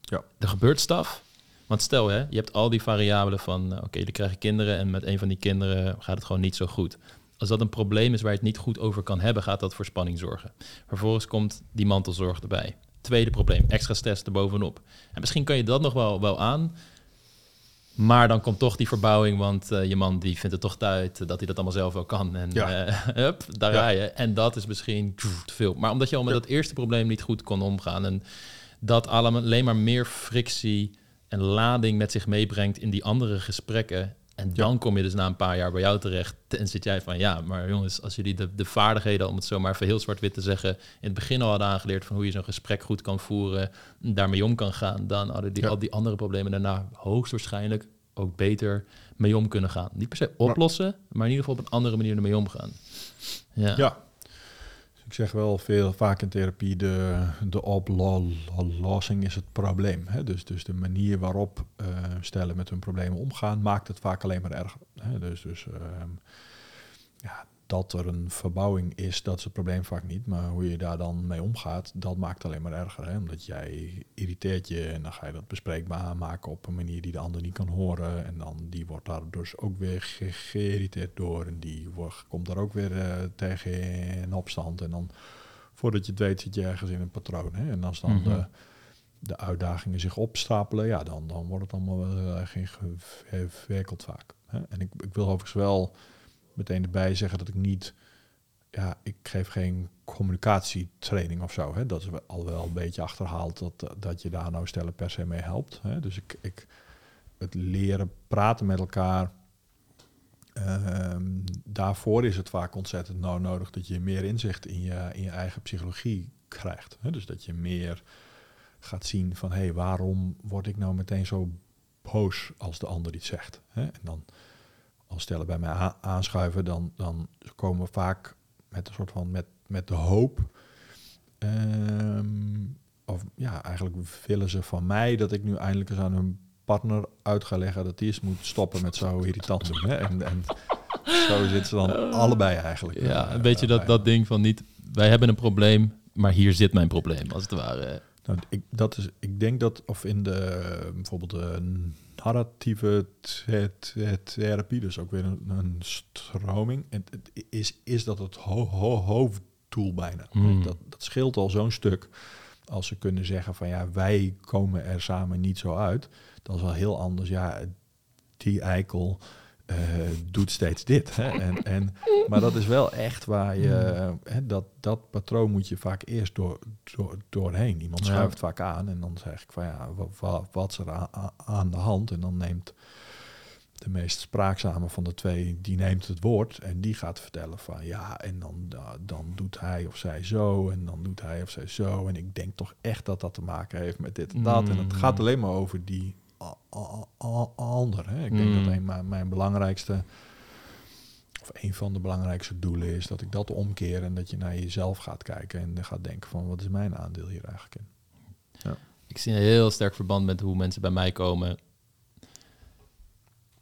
[SPEAKER 2] Ja.
[SPEAKER 1] er gebeurt staf. Want stel, hè, je hebt al die variabelen van, eh, oké, jullie krijgen kinderen en met een van die kinderen gaat het gewoon niet zo goed. Als dat een probleem is waar je het niet goed over kan hebben, gaat dat voor spanning zorgen. Vervolgens komt die mantelzorg erbij. Tweede probleem, extra stress erbovenop. En misschien kan je dat nog wel, wel aan, maar dan komt toch die verbouwing, want eh, je man die vindt het toch tijd dat hij dat allemaal zelf wel kan. En
[SPEAKER 2] Ja.
[SPEAKER 1] eh, hup, daar
[SPEAKER 2] Ja.
[SPEAKER 1] ga je. En dat is misschien pff, te veel. Maar omdat je al met
[SPEAKER 2] Ja.
[SPEAKER 1] dat eerste probleem niet goed kon omgaan en dat allemaal alleen maar meer frictie en lading met zich meebrengt in die andere gesprekken. En dan kom je dus na een paar jaar bij jou terecht en zit jij van ja, maar jongens, als jullie de, de vaardigheden, om het zo maar even heel zwart-wit te zeggen, in het begin al hadden aangeleerd van hoe je zo'n gesprek goed kan voeren, daarmee om kan gaan, dan hadden die,
[SPEAKER 2] Ja.
[SPEAKER 1] al die andere problemen daarna hoogstwaarschijnlijk ook beter mee om kunnen gaan. Niet per se oplossen, maar in ieder geval op een andere manier ermee omgaan. Ja.
[SPEAKER 2] Ja. Zeg wel veel, vaak in therapie, de, de oplossing is het probleem. Hè? Dus, dus de manier waarop eh, stellen met hun problemen omgaan, maakt het vaak alleen maar erger. Hè? Dus, dus ehm, ja, dat er een verbouwing is, dat is het probleem vaak niet. Maar hoe je daar dan mee omgaat, dat maakt het alleen maar erger. Hè? Omdat jij irriteert je en dan ga je dat bespreekbaar maken op een manier die de ander niet kan horen. En dan die wordt daar dus ook weer ge- geïrriteerd door. En die wordt, komt daar ook weer eh, tegen in opstand. En dan, voordat je het weet, zit je ergens in een patroon. Hè? En als dan
[SPEAKER 1] Mhm.
[SPEAKER 2] de, de uitdagingen zich opstapelen, ja, dan, dan wordt het allemaal wel heel erg ingewikkeld vaak. Hè? En ik, ik wil overigens wel meteen erbij zeggen dat ik niet, ja, ik geef geen communicatietraining of zo. Hè? Dat is al wel een beetje achterhaald dat, dat je daar nou stellen per se mee helpt. Hè? Dus ik, ik, het leren praten met elkaar, ehm, daarvoor is het vaak ontzettend nou nodig dat je meer inzicht in je, in je eigen psychologie krijgt. Hè? Dus dat je meer gaat zien van, hé, hey, waarom word ik nou meteen zo boos als de ander iets zegt? Hè? En dan als stellen bij mij aanschuiven, dan, dan komen we vaak met een soort van met, met de hoop. ehm, of ja, eigenlijk willen ze van mij dat ik nu eindelijk eens aan hun partner uit ga leggen dat die eens moet stoppen met zo irritant doen. Hè? En, en zo zitten ze dan allebei eigenlijk.
[SPEAKER 1] Ja,
[SPEAKER 2] eh,
[SPEAKER 1] een beetje dat, dat ding van niet, wij hebben een probleem, maar hier zit mijn probleem, als het ware.
[SPEAKER 2] Nou, ik, dat is, ik denk dat, of in de eh, bijvoorbeeld de narratieve the- the- therapie, dus ook weer een, een stroming, en het is, is dat het ho- ho- hoofddoel bijna.
[SPEAKER 1] Hmm.
[SPEAKER 2] Dat, dat scheelt al zo'n stuk als ze kunnen zeggen van ja, wij komen er samen niet zo uit. Dat is wel heel anders. Ja, die eikel eh, doet steeds dit. Hè? En, en, maar dat is wel echt waar je, hè, dat, dat patroon moet je vaak eerst door, door, doorheen. Iemand
[SPEAKER 1] Ja.
[SPEAKER 2] schuift vaak aan en dan zeg ik van ja, wat, wat is er aan, aan de hand? En dan neemt de meest spraakzame van de twee, die neemt het woord en die gaat vertellen van ja, en dan, da- dan doet hij of zij zo en dan doet hij of zij zo. En ik denk toch echt dat dat te maken heeft met dit en dat. En het
[SPEAKER 1] Mm.
[SPEAKER 2] gaat alleen maar over die ander. Hè. Ik denk
[SPEAKER 1] Mm.
[SPEAKER 2] dat een mijn, mijn belangrijkste, of een van de belangrijkste doelen is dat ik dat omkeer en dat je naar jezelf gaat kijken en gaat denken van wat is mijn aandeel hier eigenlijk in.
[SPEAKER 1] Ik zie een heel sterk verband met hoe mensen bij mij komen.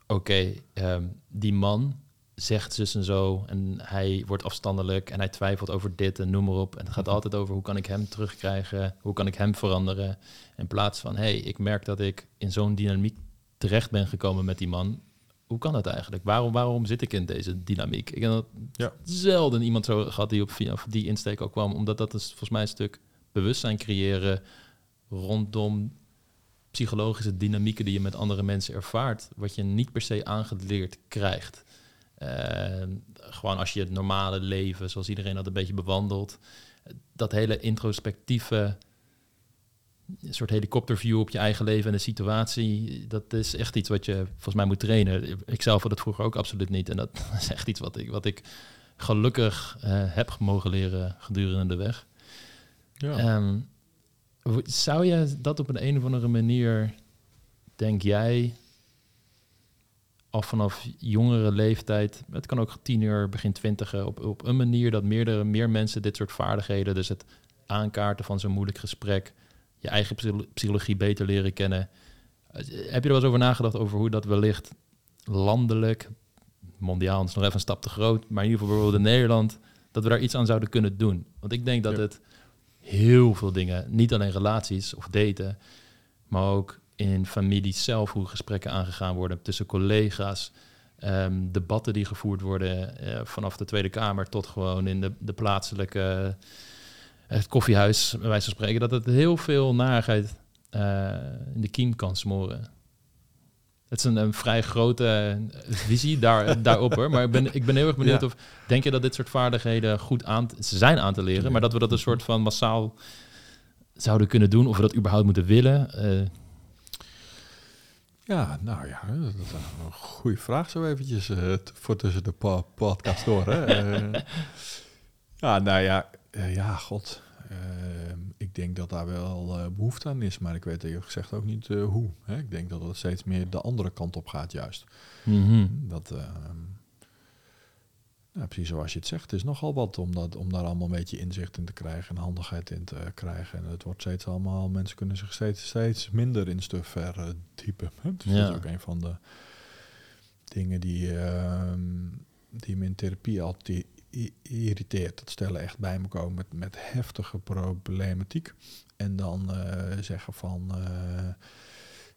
[SPEAKER 1] Oké, ehm, die man zegt zus en zo. En hij wordt afstandelijk en hij twijfelt over dit en noem maar op. En het gaat altijd over hoe kan ik hem terugkrijgen, hoe kan ik hem veranderen. In plaats van, hey, ik merk dat ik in zo'n dynamiek terecht ben gekomen met die man. Hoe kan dat eigenlijk? Waarom, waarom zit ik in deze dynamiek? Ik heb dat
[SPEAKER 2] Ja.
[SPEAKER 1] zelden iemand zo gehad die op die insteek ook kwam. Omdat dat is volgens mij een stuk bewustzijn creëren rondom psychologische dynamieken die je met andere mensen ervaart, wat je niet per se aangeleerd krijgt. Eh, gewoon als je het normale leven, zoals iedereen dat een beetje bewandelt, dat hele introspectieve een soort helikopterview op je eigen leven en de situatie, dat is echt iets wat je volgens mij moet trainen. Ik zelf had het vroeger ook absoluut niet. En dat is echt iets wat ik, wat ik gelukkig eh, heb mogen leren gedurende de weg.
[SPEAKER 2] Ja.
[SPEAKER 1] Ehm, zou je dat op een, een of andere manier, denk jij, al vanaf jongere leeftijd, het kan ook tiener, begin twintiger, op, op een manier dat meerdere, meer mensen dit soort vaardigheden, dus het aankaarten van zo'n moeilijk gesprek, je eigen psycho- psychologie beter leren kennen. Heb je er wel eens over nagedacht over hoe dat wellicht landelijk, mondiaal is nog even een stap te groot, maar in ieder geval bijvoorbeeld in Nederland, dat we daar iets aan zouden kunnen doen? Want ik denk dat
[SPEAKER 2] Ja.
[SPEAKER 1] het heel veel dingen, niet alleen relaties of daten, maar ook in families zelf, hoe gesprekken aangegaan worden tussen collega's, ehm, debatten die gevoerd worden eh, vanaf de Tweede Kamer tot gewoon in de, de plaatselijke het koffiehuis, bij wijze van spreken, dat het heel veel narigheid eh, in de kiem kan smoren. Het is een, een vrij grote eh, visie daar, daarop hoor. Maar ik ben, ik ben heel erg benieuwd
[SPEAKER 2] Ja.
[SPEAKER 1] of... Denk je dat dit soort vaardigheden goed aan... te- Ze zijn aan te leren,
[SPEAKER 2] Ja.
[SPEAKER 1] maar dat we dat een soort van massaal zouden kunnen doen... of we dat überhaupt moeten willen?
[SPEAKER 2] Ja, nou ja, dat is een goede vraag zo eventjes t- voor tussen de po- podcast door. Hè. Eh, ja, nou ja, eh, ja, god. Ehm, ik denk dat daar wel eh, behoefte aan is, maar ik weet eerlijk gezegd ook niet hoe. Hè. Ik denk dat het steeds meer de andere kant op gaat juist.
[SPEAKER 1] mhm.
[SPEAKER 2] Dat, ehm, precies zoals je het zegt, het is nogal wat om, dat, om daar allemaal een beetje inzicht in te krijgen en handigheid in te krijgen. En het wordt steeds allemaal, mensen kunnen zich steeds, steeds minder in stuf verdiepen. Dus dat
[SPEAKER 1] Ja.
[SPEAKER 2] is ook een van de dingen die, ehm, die me in therapie altijd irriteert. Dat stellen echt bij me komen met, met heftige problematiek. En dan eh, zeggen van... eh,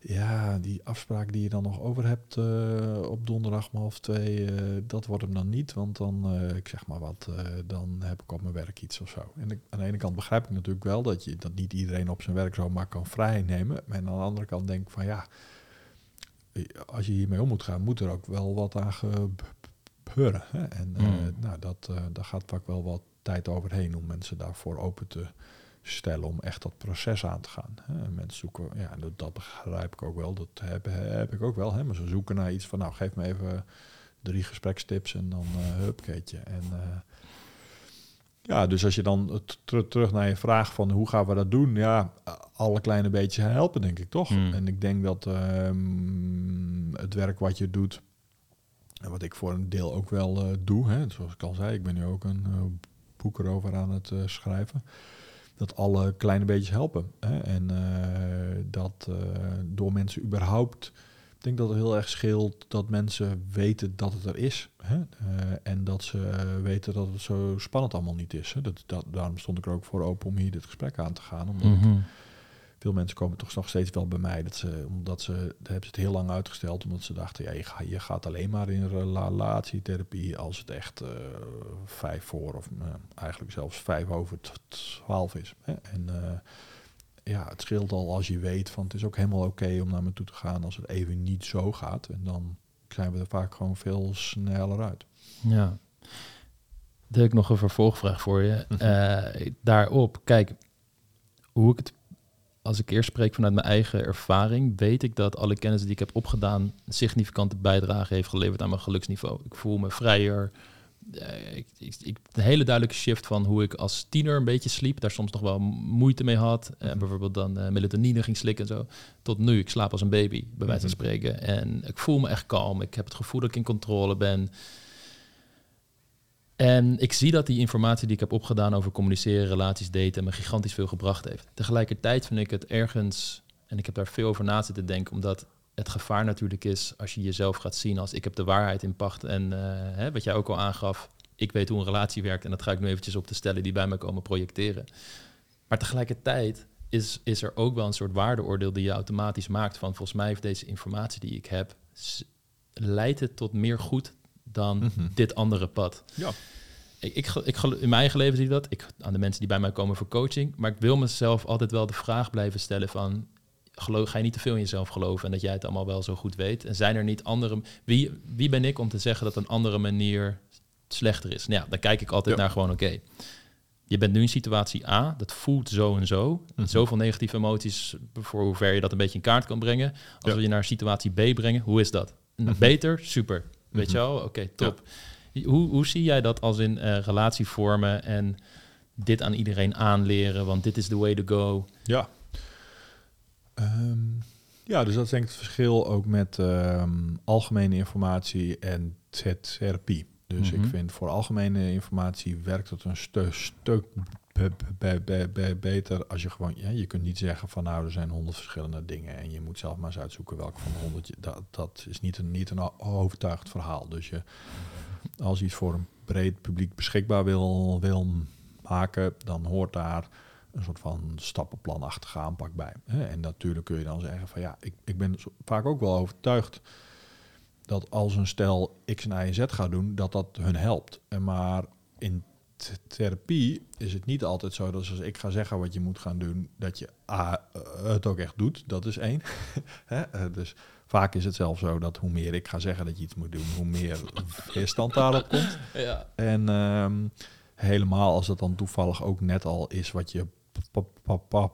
[SPEAKER 2] ja, die afspraak die je dan nog over hebt eh, op donderdag om half twee, eh, dat wordt hem dan niet. Want dan, eh, ik zeg maar wat, dan heb ik op mijn werk iets of zo. En ik, aan de ene kant begrijp ik natuurlijk wel dat, je, dat niet iedereen op zijn werk zomaar kan vrijnemen. Maar aan de andere kant denk ik van ja, als je hiermee om moet gaan, moet er ook wel wat aan gebeuren. Hè? En
[SPEAKER 1] Mm.
[SPEAKER 2] nou, dat, daar gaat vaak wel wat tijd overheen om mensen daarvoor open te stellen om echt dat proces aan te gaan. Hè. En Mensen zoeken, ja, dat, dat begrijp ik ook wel, dat heb, heb ik ook wel. Hè. Maar ze zoeken naar iets van, nou, geef me even drie gesprekstips en dan uh, hupkeetje. En uh, ja, dus als je dan ter terug naar je vraag van hoe gaan we dat doen? Ja, alle kleine beetjes helpen, denk ik toch.
[SPEAKER 1] Hmm.
[SPEAKER 2] En ik denk dat um, het werk wat je doet, en wat ik voor een deel ook wel uh, doe, hè, zoals ik al zei, ik ben nu ook een boek erover aan het schrijven dat alle kleine beetjes helpen. Hè? En uh, dat uh, door mensen überhaupt... Ik denk dat het heel erg scheelt dat mensen weten dat het er is. Hè? Uh, en dat ze weten dat het zo spannend allemaal niet is. Hè? Dat, dat, daarom stond ik er ook voor open om hier dit gesprek aan te gaan. Omdat
[SPEAKER 1] Mhm.
[SPEAKER 2] mm-hmm. Veel mensen komen toch nog steeds wel bij mij. Dat ze, omdat ze, daar hebben ze het heel lang uitgesteld. Omdat ze dachten, ja, je, ga, je gaat alleen maar in relatietherapie als het echt uh, vijf voor of uh, eigenlijk zelfs vijf over twaalf is. Hè? En uh, ja, het scheelt al als je weet van het is ook helemaal oké okay om naar me toe te gaan als het even niet zo gaat. En dan zijn we er vaak gewoon veel sneller uit.
[SPEAKER 1] Ja. Dan heb ik nog een vervolgvraag voor je. Uh, daarop, kijk, hoe ik het als ik eerst spreek vanuit mijn eigen ervaring, weet ik dat alle kennis die ik heb opgedaan een significante bijdrage heeft geleverd aan mijn geluksniveau. Ik voel me vrijer. Uh, ik, ik, ik, een hele duidelijke shift van hoe ik als tiener een beetje sliep, daar soms nog wel moeite mee had. Uh, bijvoorbeeld dan uh, melatonine ging slikken en zo. Tot nu, ik slaap als een baby, bij wijze van spreken. En ik voel me echt kalm. Ik heb het gevoel dat ik in controle ben. En ik zie dat die informatie die ik heb opgedaan over communiceren, relaties, daten, me gigantisch veel gebracht heeft. Tegelijkertijd vind ik het ergens, en ik heb daar veel over na zitten denken, omdat het gevaar natuurlijk is als je jezelf gaat zien als ik heb de waarheid in pacht. En eh, hè, wat jij ook al aangaf, ik weet hoe een relatie werkt. En dat ga ik nu eventjes op de stellen die bij mij komen projecteren. Maar tegelijkertijd is, is er ook wel een soort waardeoordeel die je automatisch maakt van volgens mij heeft deze informatie die ik heb, leidt het tot meer goed dan
[SPEAKER 2] Mhm.
[SPEAKER 1] dit andere pad.
[SPEAKER 2] Ja.
[SPEAKER 1] Ik, ik, ik, in mijn eigen leven zie ik dat. Ik, aan de mensen die bij mij komen voor coaching. Maar ik wil mezelf altijd wel de vraag blijven stellen van... Geloof, ga je niet te veel in jezelf geloven en dat jij het allemaal wel zo goed weet? En zijn er niet andere... Wie, wie ben ik om te zeggen dat een andere manier slechter is? Nou ja, dan kijk ik altijd
[SPEAKER 2] Ja.
[SPEAKER 1] naar gewoon oké. je bent nu in situatie A, dat voelt zo en zo.
[SPEAKER 2] Mhm.
[SPEAKER 1] Zoveel negatieve emoties voor hoe ver je dat een beetje in kaart kan brengen. Als
[SPEAKER 2] Ja.
[SPEAKER 1] we je naar situatie B brengen, hoe is dat?
[SPEAKER 2] Mhm.
[SPEAKER 1] Beter? Super. Weet
[SPEAKER 2] Mhm.
[SPEAKER 1] je wel? Oké, top. Hoe, hoe zie jij dat als in eh relatie vormen en dit aan iedereen aanleren? Want dit is the way to go.
[SPEAKER 2] Ja. Ehm, ja, dus dat is denk ik het verschil ook met ehm, algemene informatie en therapie. Dus
[SPEAKER 1] Mhm.
[SPEAKER 2] ik vind voor algemene informatie werkt het een stu- stuk be- be- be- be- beter als je gewoon... Ja, je kunt niet zeggen van nou, er zijn honderd verschillende dingen... en je moet zelf maar eens uitzoeken welke van de honderd... Dat, dat is niet een, niet een overtuigd verhaal. Dus je, als je iets voor een breed publiek beschikbaar wil, wil maken... dan hoort daar een soort van stappenplanachtige aanpak bij. En natuurlijk kun je dan zeggen van ja, ik, ik ben vaak ook wel overtuigd dat als een stel X en Y en Z gaat doen, dat dat hun helpt. En maar in therapie is het niet altijd zo dat als ik ga zeggen wat je moet gaan doen, dat je A, eh, het ook echt doet. Dat is één. Eh, dus vaak is het zelfs zo dat hoe meer ik ga zeggen dat je iets moet doen, hoe meer weerstand daarop komt.
[SPEAKER 1] Ja.
[SPEAKER 2] En ehm, helemaal als het dan toevallig ook net al is wat je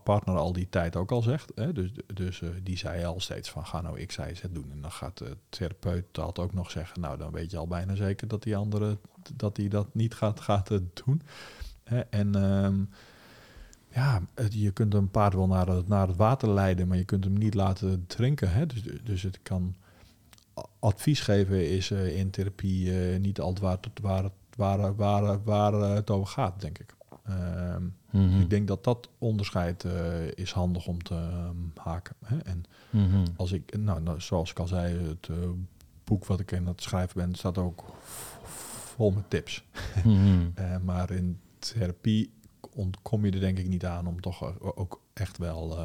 [SPEAKER 2] partner al die tijd ook al zegt. Hè? Dus, dus eh, die zei al steeds van ga nou X, Y, Z doen. En dan gaat de therapeut dat ook nog zeggen. Nou, dan weet je al bijna zeker dat die andere dat die dat niet gaat, gaat eh, doen. Hè? En ehm, ja, je kunt een paard wel naar het, naar het water leiden, maar je kunt hem niet laten drinken. Hè? Dus, dus het kan advies geven is eh, in therapie niet altijd waar, waar, waar, waar, waar het over gaat, denk ik. Ehm,
[SPEAKER 1] Mhm.
[SPEAKER 2] Ik denk dat dat onderscheid eh, is handig om te ehm, haken. Hè? En
[SPEAKER 1] Mhm.
[SPEAKER 2] als ik, nou, nou, zoals ik al zei, het eh, boek wat ik in het schrijven ben, staat ook vol met tips.
[SPEAKER 1] Mhm.
[SPEAKER 2] Eh, maar in therapie ontkom je er denk ik niet aan om toch ook echt wel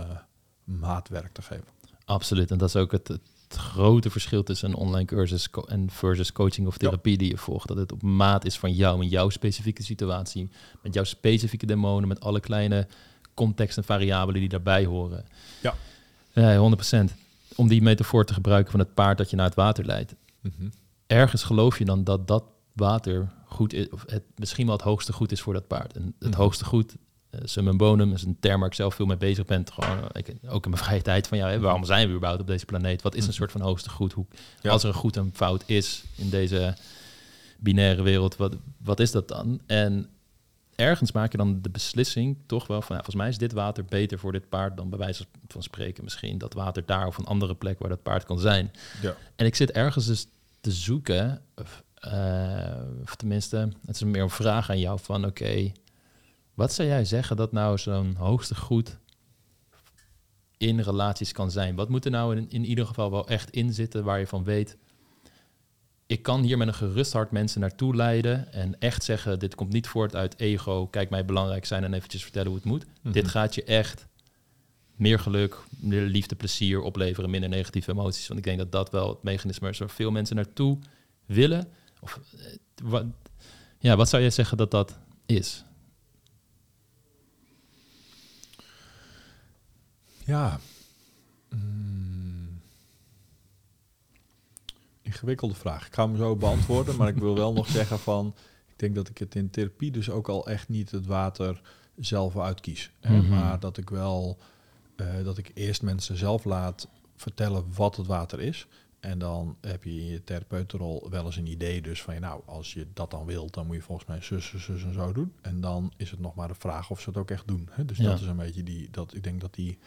[SPEAKER 2] maatwerk te geven.
[SPEAKER 1] Absoluut. En dat is ook het, het grote verschil tussen een online cursus en versus coaching of therapie die je volgt. Dat het op maat is van jou en jouw specifieke situatie. Met jouw specifieke demonen, met alle kleine context en variabelen die daarbij horen.
[SPEAKER 2] Ja.
[SPEAKER 1] Ja, 100%. Om die metafoor te gebruiken van het paard dat je naar het water leidt. Ergens geloof je dan dat dat water goed is, of het misschien wel het hoogste goed is voor dat paard. En het
[SPEAKER 2] Mhm.
[SPEAKER 1] hoogste goed, uh, summum bonum, is een term waar ik zelf veel mee bezig ben. Gewoon, eh, ik, ook in mijn vrije tijd van, ja, waarom zijn we überhaupt op deze planeet? Wat is een
[SPEAKER 2] Mhm.
[SPEAKER 1] soort van hoogste goed? Hoe,
[SPEAKER 2] Ja.
[SPEAKER 1] Als er een goed en fout is in deze binaire wereld, wat, wat is dat dan? En ergens maak je dan de beslissing toch wel van, ja, volgens mij is dit water beter voor dit paard dan bij wijze van spreken misschien dat water daar of een andere plek waar dat paard kan zijn.
[SPEAKER 2] Ja.
[SPEAKER 1] En ik zit ergens dus te zoeken, of, eh, of tenminste, het is meer een vraag aan jou van, oké, wat zou jij zeggen dat nou zo'n hoogste goed in relaties kan zijn? Wat moet er nou in, in ieder geval wel echt in zitten waar je van weet, ik kan hier met een gerust hart mensen naartoe leiden en echt zeggen, dit komt niet voort uit ego, kijk mij belangrijk zijn en eventjes vertellen hoe het moet.
[SPEAKER 2] Mhm.
[SPEAKER 1] Dit gaat je echt meer geluk, meer liefde, plezier opleveren, minder negatieve emoties. Want ik denk dat dat wel het mechanisme is waar veel mensen naartoe willen. Of, eh, wat, ja, wat zou jij zeggen dat dat is?
[SPEAKER 2] Ja. Mm. Ingewikkelde vraag. Ik ga hem zo beantwoorden, maar ik wil wel nog zeggen van... Ik denk dat ik het in therapie dus ook al echt niet het water zelf uitkies. Hè,
[SPEAKER 1] Mhm.
[SPEAKER 2] Maar dat ik wel... eh, dat ik eerst mensen zelf laat vertellen wat het water is. En dan heb je in je therapeutenrol wel eens een idee dus van... ja, nou, als je dat dan wilt, dan moet je volgens mij zus, zus, zus en zo doen. En dan is het nog maar de vraag of ze het ook echt doen. Hè? Dus
[SPEAKER 1] Ja.
[SPEAKER 2] dat is een beetje die... Dat, ik denk dat die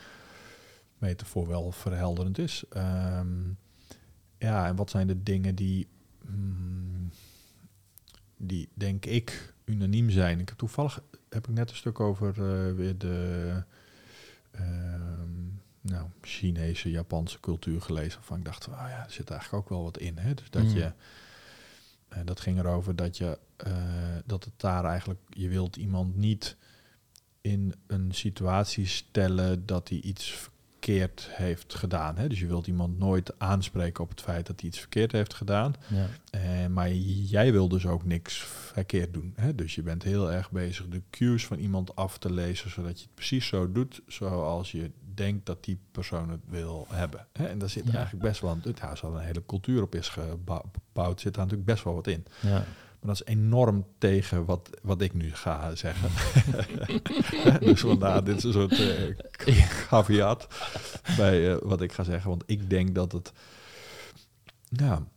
[SPEAKER 2] metafoor wel verhelderend is. Ehm, ja, en wat zijn de dingen die, mm, die denk ik unaniem zijn? Ik heb toevallig heb ik net een stuk over eh, weer de, ehm, nou, Chinese, Japanse cultuur gelezen. Van ik dacht, oh ja, er zit eigenlijk ook wel wat in. Hè? Dus dat
[SPEAKER 1] Mm.
[SPEAKER 2] je, eh, dat ging erover dat je, eh, dat het daar eigenlijk, je wilt iemand niet in een situatie stellen dat hij iets verkeerd heeft gedaan. Hè? Dus je wilt iemand nooit aanspreken op het feit dat hij iets verkeerd heeft gedaan.
[SPEAKER 1] Ja.
[SPEAKER 2] Eh, maar jij wil dus ook niks verkeerd doen. Hè? Dus je bent heel erg bezig de cues van iemand af te lezen, zodat je het precies zo doet zoals je denkt dat die persoon het wil hebben. Hè? En daar zit
[SPEAKER 1] Ja.
[SPEAKER 2] eigenlijk best wel, ja, als er een hele cultuur op is gebouwd, zit daar natuurlijk best wel wat in.
[SPEAKER 1] Ja.
[SPEAKER 2] Maar dat is enorm tegen wat, wat ik nu ga zeggen. dus vandaar, dit is een soort eh caveat bij eh, wat ik ga zeggen. Want ik denk dat het ja,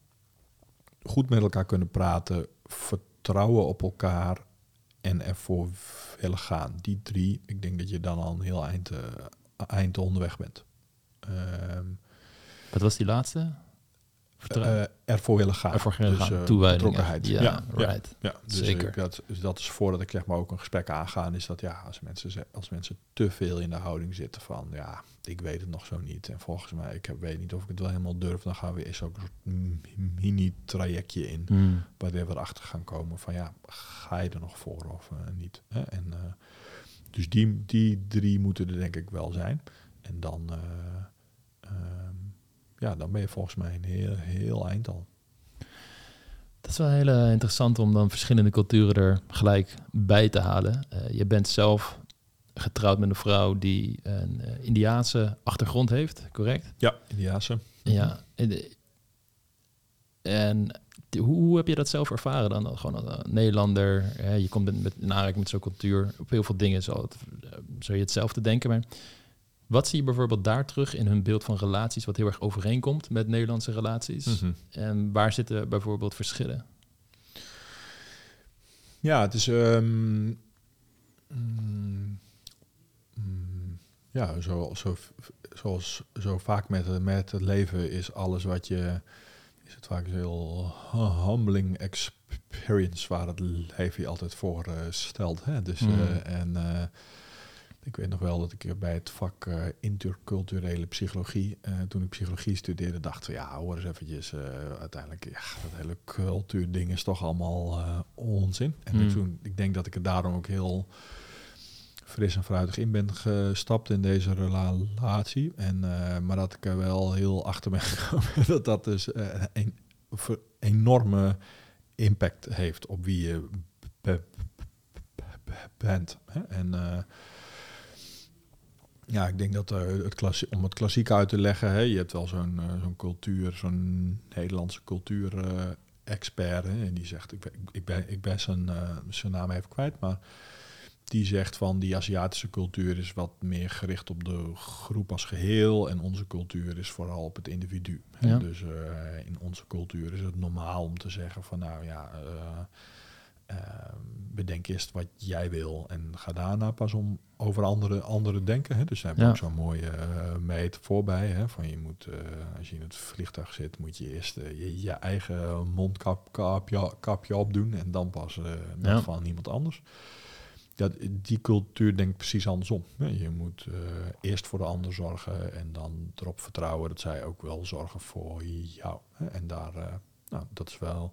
[SPEAKER 2] goed met elkaar kunnen praten, vertrouwen op elkaar en ervoor willen gaan. Die drie, ik denk dat je dan al een heel eind, eh, eind onderweg bent. Ehm,
[SPEAKER 1] Wat was die laatste?
[SPEAKER 2] Eh, ervoor willen gaan.
[SPEAKER 1] Ervoor willen gaan,
[SPEAKER 2] eh,
[SPEAKER 1] toewijding,
[SPEAKER 2] betrokkenheid.
[SPEAKER 1] ja.
[SPEAKER 2] Ja, ja,
[SPEAKER 1] right.
[SPEAKER 2] ja, dus
[SPEAKER 1] Zeker.
[SPEAKER 2] Ik, dat, dus dat is voordat ik zeg maar ook een gesprek aangaan, is dat ja, als mensen, als mensen te veel in de houding zitten van ja, ik weet het nog zo niet. En volgens mij, ik heb, weet niet of ik het wel helemaal durf, dan gaan we eens ook een soort mini-trajectje in.
[SPEAKER 1] Hmm.
[SPEAKER 2] Waar we erachter gaan komen van ja, ga je er nog voor of eh, niet. Hè? En, dus die, die drie moeten er denk ik wel zijn. En dan, eh, ehm, ja, dan ben je volgens mij een heel, heel eind al.
[SPEAKER 1] Dat is wel heel eh, interessant om dan verschillende culturen er gelijk bij te halen. Eh, je bent zelf getrouwd met een vrouw die een eh, Indiaanse achtergrond heeft, correct?
[SPEAKER 2] Ja, Indiaanse.
[SPEAKER 1] Ja. En, hoe, heb je dat zelf ervaren dan? Gewoon als een Nederlander, hè, je komt met, met, in aanraking met zo'n cultuur. Op heel veel dingen zal, het, zou je hetzelfde denken. Maar wat zie je bijvoorbeeld daar terug in hun beeld van relaties... wat heel erg overeenkomt met Nederlandse relaties?
[SPEAKER 2] Mhm.
[SPEAKER 1] En waar zitten bijvoorbeeld verschillen?
[SPEAKER 2] Ja, het is. ehm, mm, mm, ja, zo, zo, zoals zo vaak met, het- met het leven is alles wat je. Is het vaak een heel humbling experience waar het leven je altijd voor eh, stelt. Hè? Dus,
[SPEAKER 1] Mm.
[SPEAKER 2] eh, en eh, ik weet nog wel dat ik bij het vak eh, interculturele psychologie, eh, toen ik psychologie studeerde, dacht van ja, hoor eens eventjes, eh, uiteindelijk, ja, dat hele cultuurding is toch allemaal onzin. En
[SPEAKER 1] Hmm.
[SPEAKER 2] ik, toen, ik denk dat ik er daarom ook heel fris en fruitig in ben gestapt in deze relatie. En, maar dat ik er wel heel achter ben gekomen dat dat dus een enorme impact heeft op wie je be- be- be- bent. Hè? En ja, ik denk dat eh, het klassie, om het klassiek uit te leggen, hè, je hebt wel zo'n eh, zo'n cultuur, zo'n Nederlandse cultuur expert, hè, en die zegt, ik ben, ik ben, ik ben zijn, eh, zijn naam even kwijt, maar die zegt van die Aziatische cultuur is wat meer gericht op de groep als geheel en onze cultuur is vooral op het individu. hè.
[SPEAKER 1] Ja.
[SPEAKER 2] Dus in onze cultuur is het normaal om te zeggen van nou ja, eh, eh, bedenk eerst wat jij wil en ga daarna pas om over andere, andere denken. Hè. Dus daar
[SPEAKER 1] Ja.
[SPEAKER 2] ook zo'n mooie uh, metafoor bij. Hè, van je moet, eh, als je in het vliegtuig zit, moet je eerst eh, je, je eigen mondkapje kapje opdoen en dan pas eh, dat
[SPEAKER 1] Ja.
[SPEAKER 2] van iemand anders. Ja, die cultuur denkt precies andersom. Je moet eh, eerst voor de ander zorgen en dan erop vertrouwen dat zij ook wel zorgen voor jou. En daar, eh, nou, dat is wel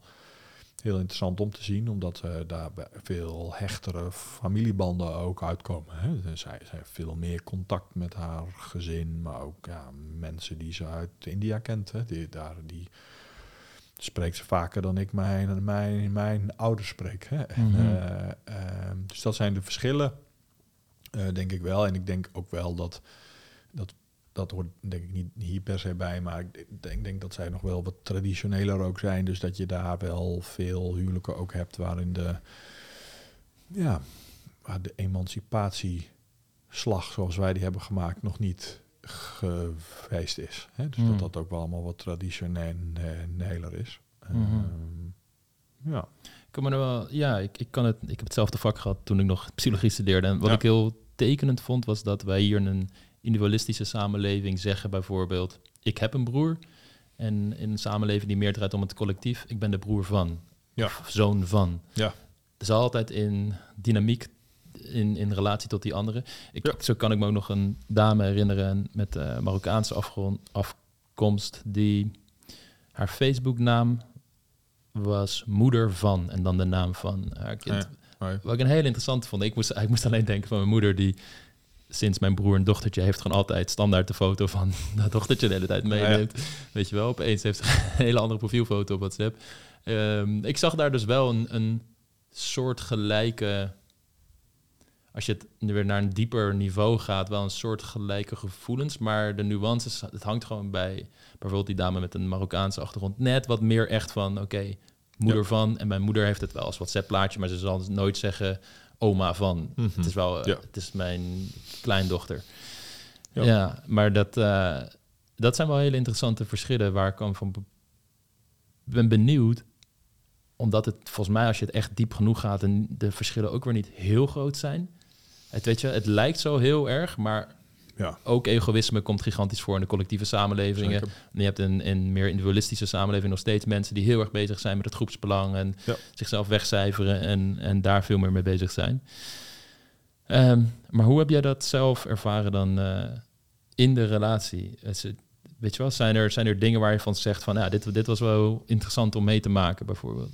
[SPEAKER 2] heel interessant om te zien, omdat eh, daar veel hechtere familiebanden ook uitkomen. Hè. Zij, zij heeft veel meer contact met haar gezin, maar ook ja, mensen die ze uit India kent. Hè. Die, daar, die spreekt ze vaker dan ik mijn, mijn, mijn ouders spreek. Hè. En,
[SPEAKER 1] Mhm.
[SPEAKER 2] eh, ehm, dus dat zijn de verschillen, eh, denk ik wel. En ik denk ook wel dat, dat dat hoort denk ik niet hier per se bij, maar ik denk, denk dat zij nog wel wat traditioneler ook zijn. Dus dat je daar wel veel huwelijken ook hebt waarin de, ja, waar de emancipatieslag zoals wij die hebben gemaakt nog niet geweest is. Hè? Dus
[SPEAKER 1] Hmm.
[SPEAKER 2] dat dat ook wel allemaal wat traditioneler is.
[SPEAKER 1] Mhm.
[SPEAKER 2] Ehm, ja.
[SPEAKER 1] Ik kan me wel, ja, ik, ik, kan het, ik heb hetzelfde vak gehad toen ik nog psychologie studeerde. En wat
[SPEAKER 2] Ja.
[SPEAKER 1] ik heel tekenend vond, was dat wij hier een individualistische samenleving zeggen bijvoorbeeld, ik heb een broer. En in een samenleving die meer draait om het collectief, ik ben de broer van.
[SPEAKER 2] Ja.
[SPEAKER 1] Of zoon van.
[SPEAKER 2] Ja.
[SPEAKER 1] Zal altijd in dynamiek in, in relatie tot die andere. Ik, Zo kan ik me ook nog een dame herinneren met uh, Marokkaanse afgrond, afkomst die haar Facebooknaam was moeder van en dan de naam van haar kind. Wat ik een heel interessant vond. Ik moest, ik moest alleen denken van mijn moeder die sinds mijn broer een dochtertje heeft gewoon altijd standaard de foto van dat dochtertje de hele tijd meeneemt. Weet je wel, opeens heeft ze een hele andere profielfoto op WhatsApp. Um, ik zag daar dus wel een, een soort gelijke, als je het weer naar een dieper niveau gaat, wel een soort gelijke gevoelens. Maar de nuances, het hangt gewoon bij bijvoorbeeld die dame met een Marokkaanse achtergrond net wat meer echt van, oké, moeder van. En mijn moeder heeft het wel als WhatsApp-plaatje, maar ze zal nooit zeggen oma van. Mhm. Het is wel, ja. het is mijn kleindochter. Ja, ja maar dat, uh, dat zijn wel hele interessante verschillen waar ik van ben benieuwd omdat het volgens mij, als je het echt diep genoeg gaat, en de verschillen ook weer niet heel groot zijn. Het, weet je, het lijkt zo heel erg, maar ja. ook egoïsme komt gigantisch voor in de collectieve samenlevingen. En je hebt in een meer individualistische samenleving nog steeds mensen die heel erg bezig zijn met het groepsbelang en zichzelf wegcijferen en, en daar veel meer mee bezig zijn. Ehm, maar hoe heb jij dat zelf ervaren dan uh, in de relatie? Het, weet je wel, zijn er, zijn er dingen waar je van zegt van ja, dit, dit was wel interessant om mee te maken bijvoorbeeld?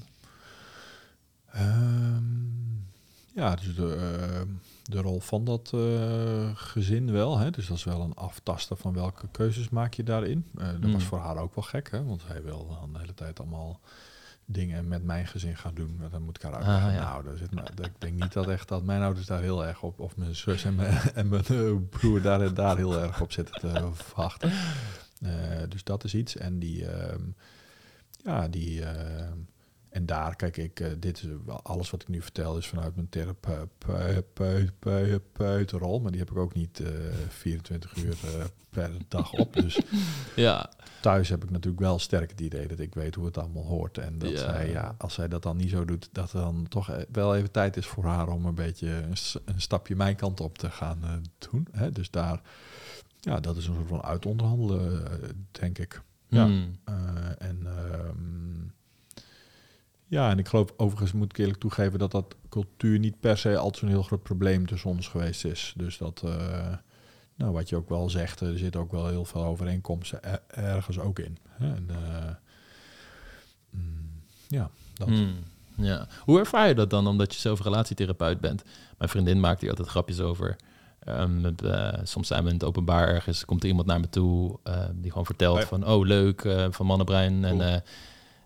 [SPEAKER 2] Um, ja, dus de, uh, de rol van dat uh, gezin wel. Hè? Dus dat is wel een aftasten van welke keuzes maak je daarin. Uh, dat was mm. voor haar ook wel gek, hè? want hij wil dan de hele tijd allemaal dingen met mijn gezin gaan doen. Dan moet ik haar uitleggen. Ah, ja. Nou, daar zit, nou, ik denk niet dat echt dat mijn ouders daar heel erg op, of mijn zus en mijn, en mijn broer daar, daar heel erg op zitten te wachten. dus dat is iets. En die, uh, ja, die, ehm, en daar, kijk ik, uh, dit is alles wat ik nu vertel is vanuit mijn therapeutenrol. Maar die heb ik ook niet uh, eh, 24 uur uh, per dag op. Dus ja. thuis heb ik natuurlijk wel sterk het idee dat ik weet hoe het allemaal hoort. En dat ja. zij, ja, als zij dat dan niet zo doet, dat er dan toch wel even tijd is voor haar om een beetje een, een stapje mijn kant op te gaan doen. Hè? Dus daar, ja, dat is een soort van uitonderhandelen, denk ik. Ja. Hmm. en... Um, ja, en ik geloof overigens, moet ik eerlijk toegeven, dat dat cultuur niet per se altijd zo'n heel groot probleem tussen ons geweest is. Dus dat, uh, nou, wat je ook wel zegt, er zit ook wel heel veel overeenkomsten ergens ook in. En, uh, mm, ja, dat.
[SPEAKER 1] Hmm, ja. Hoe ervaar je dat dan, omdat je zelf relatietherapeut bent? Mijn vriendin maakt hier altijd grapjes over. Um, met, uh, soms zijn we in het openbaar ergens, komt er iemand naar me toe die gewoon vertelt van, oh leuk, van mannenbrein. En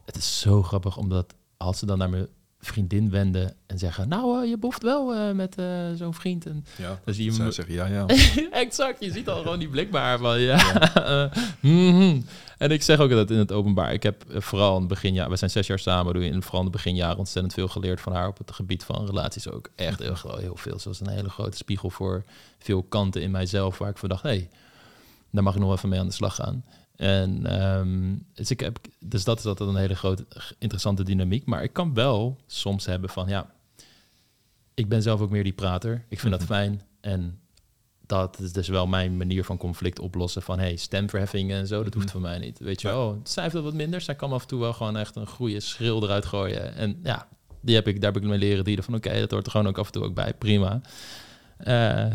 [SPEAKER 1] het is zo grappig, omdat als ze dan naar mijn vriendin wenden en zeggen, nou, uh, je boeft wel uh, met uh, zo'n vriend. En
[SPEAKER 2] ja, dan zie je hem zeggen, ja, ja.
[SPEAKER 1] exact, je ziet al gewoon die blikbaar van, ja. ja. mm En ik zeg ook dat in het openbaar. Ik heb vooral in het beginjaar, we zijn zes jaar samen, doe je in vooral in het beginjaar ontzettend veel geleerd van haar op het gebied van relaties ook. Echt heel, heel veel. Zoals een hele grote spiegel voor veel kanten in mijzelf, waar ik van dacht, hé, hey, daar mag ik nog even mee aan de slag gaan. En um, dus, ik heb, dus dat is altijd een hele grote, interessante dynamiek. Maar ik kan wel soms hebben van, ja, ik ben zelf ook meer die prater. Ik vind dat mhm. fijn. En dat is dus wel mijn manier van conflict oplossen. Van, hey, stemverheffingen en zo, dat hoeft mm voor mij niet. Weet je wel, oh, zij heeft wat minder. Zij kan af en toe wel gewoon echt een goede schil eruit gooien. En ja, die heb ik, daar heb ik mijn leren dieren van, oké, dat hoort er gewoon ook af en toe ook bij. Prima. Uh,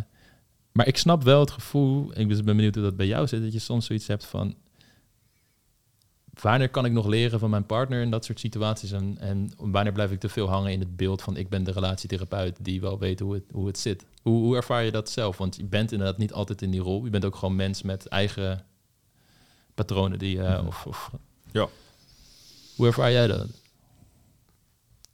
[SPEAKER 1] maar ik snap wel het gevoel, ik ben benieuwd hoe dat bij jou zit, dat je soms zoiets hebt van, wanneer kan ik nog leren van mijn partner in dat soort situaties? En, en wanneer blijf ik te veel hangen in het beeld van ik ben de relatietherapeut die wel weet hoe het, hoe het zit? Hoe, hoe ervaar je dat zelf? Want je bent inderdaad niet altijd in die rol. Je bent ook gewoon mens met eigen patronen die uh, of, of,
[SPEAKER 2] Ja.
[SPEAKER 1] Hoe ervaar jij dat?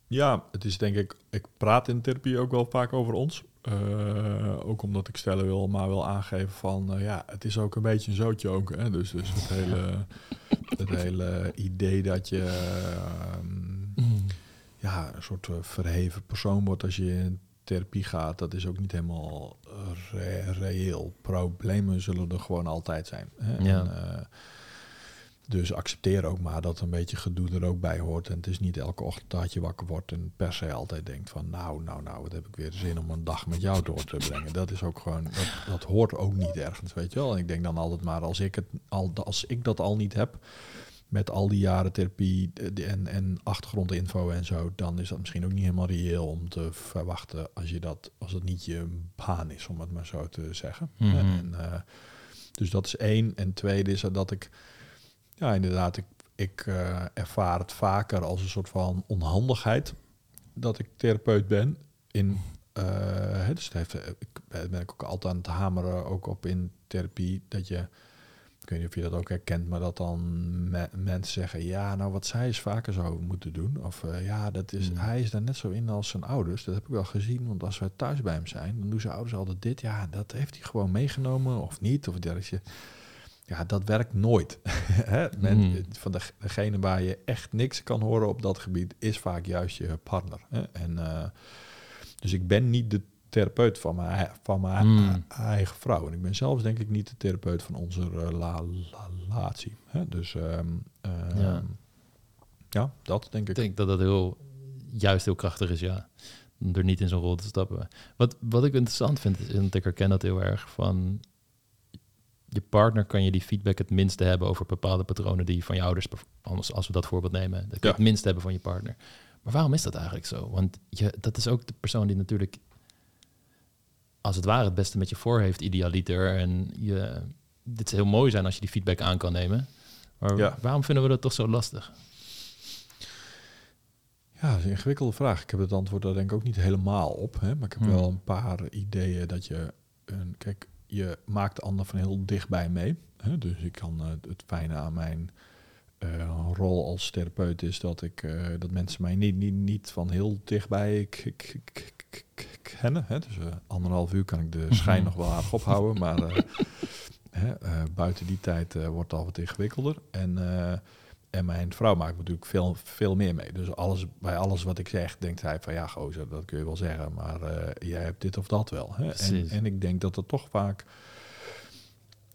[SPEAKER 2] Ja, het is denk ik, ik praat in therapie ook wel vaak over ons. Uh, ook omdat ik stellen wil, maar wil aangeven van, uh, ja, het is ook een beetje een zootje ook. Hè? Dus, dus het, hele, het hele idee dat je uh, ja, een soort verheven persoon wordt als je in therapie gaat, dat is ook niet helemaal re reëel. Problemen zullen er gewoon altijd zijn. Hè? Ja. En, dus accepteer ook maar dat een beetje gedoe er ook bij hoort. En het is niet elke ochtend dat je wakker wordt en per se altijd denkt van nou, nou, nou, wat heb ik weer zin om een dag met jou door te brengen. Dat is ook gewoon, dat, dat hoort ook niet ergens, weet je wel. En ik denk dan altijd maar als ik het al, als ik dat al niet heb, met al die jaren therapie eh, en, en achtergrondinfo en zo, dan is dat misschien ook niet helemaal reëel om te verwachten als je dat, als het niet je baan is, om het maar zo te zeggen.
[SPEAKER 1] Mhm.
[SPEAKER 2] En, eh, dus dat is één. En tweede is dat ik, ja, inderdaad, ik, ik eh, ervaar het vaker als een soort van onhandigheid dat ik therapeut ben. In, eh, dus het heeft, eh, ik ben ik ook altijd aan het hameren, ook op in therapie, dat je, ik weet niet of je dat ook herkent, maar dat dan me- mensen zeggen, ja, nou wat zij is vaker zou moeten doen. Of ja, dat is,
[SPEAKER 1] Mm.
[SPEAKER 2] hij is daar net zo in als zijn ouders. Dat heb ik wel gezien, want als wij thuis bij hem zijn, dan doen zijn ouders altijd dit. Ja, dat heeft hij gewoon meegenomen of niet. Of dat is je, ja, dat werkt nooit. Hè? Men,
[SPEAKER 1] Mm.
[SPEAKER 2] Van de, degene waar je echt niks kan horen op dat gebied, is vaak juist je partner. Hè? En, eh, dus ik ben niet de therapeut van mijn, van mijn
[SPEAKER 1] Mm.
[SPEAKER 2] eigen vrouw. En ik ben zelfs denk ik niet de therapeut van onze rela- relatie. Hè? Dus ehm, ehm,
[SPEAKER 1] Ja.
[SPEAKER 2] ja. dat denk
[SPEAKER 1] Ik
[SPEAKER 2] ik.
[SPEAKER 1] denk dat dat heel, juist heel krachtig is, ja. Om er niet in zo'n rol te stappen. Wat, wat ik interessant vind, is, en ik herken dat heel erg, van je partner kan je die feedback het minste hebben over bepaalde patronen die je van je ouders, anders als we dat voorbeeld nemen, dat kun je
[SPEAKER 2] Ja.
[SPEAKER 1] het minst hebben van je partner. Maar waarom is dat eigenlijk zo? Want je, dat is ook de persoon die natuurlijk, als het ware, het beste met je voor heeft, idealiter. En je, dit is heel mooi zijn als je die feedback aan kan nemen. Maar
[SPEAKER 2] Ja.
[SPEAKER 1] waarom vinden we dat toch zo lastig?
[SPEAKER 2] Ja, dat is een ingewikkelde vraag. Ik heb het antwoord daar denk ik ook niet helemaal op. Hè? Maar ik heb
[SPEAKER 1] Hmm.
[SPEAKER 2] wel een paar ideeën dat je... Een, kijk, je maakt de ander van heel dichtbij mee. Hè? Dus ik kan eh, het fijne aan mijn eh, rol als therapeut is dat ik eh, dat mensen mij niet, niet, niet van heel dichtbij kennen. Hè? Dus anderhalf uur kan ik de schijn nog wel aardig ophouden, maar hè, buiten die tijd wordt het al wat ingewikkelder. En, en mijn vrouw maakt natuurlijk veel, veel meer mee. Dus alles, bij alles wat ik zeg, denkt hij van ja, gozer, dat kun je wel zeggen, maar eh, jij hebt dit of dat wel. Hè? En, en ik denk dat het toch vaak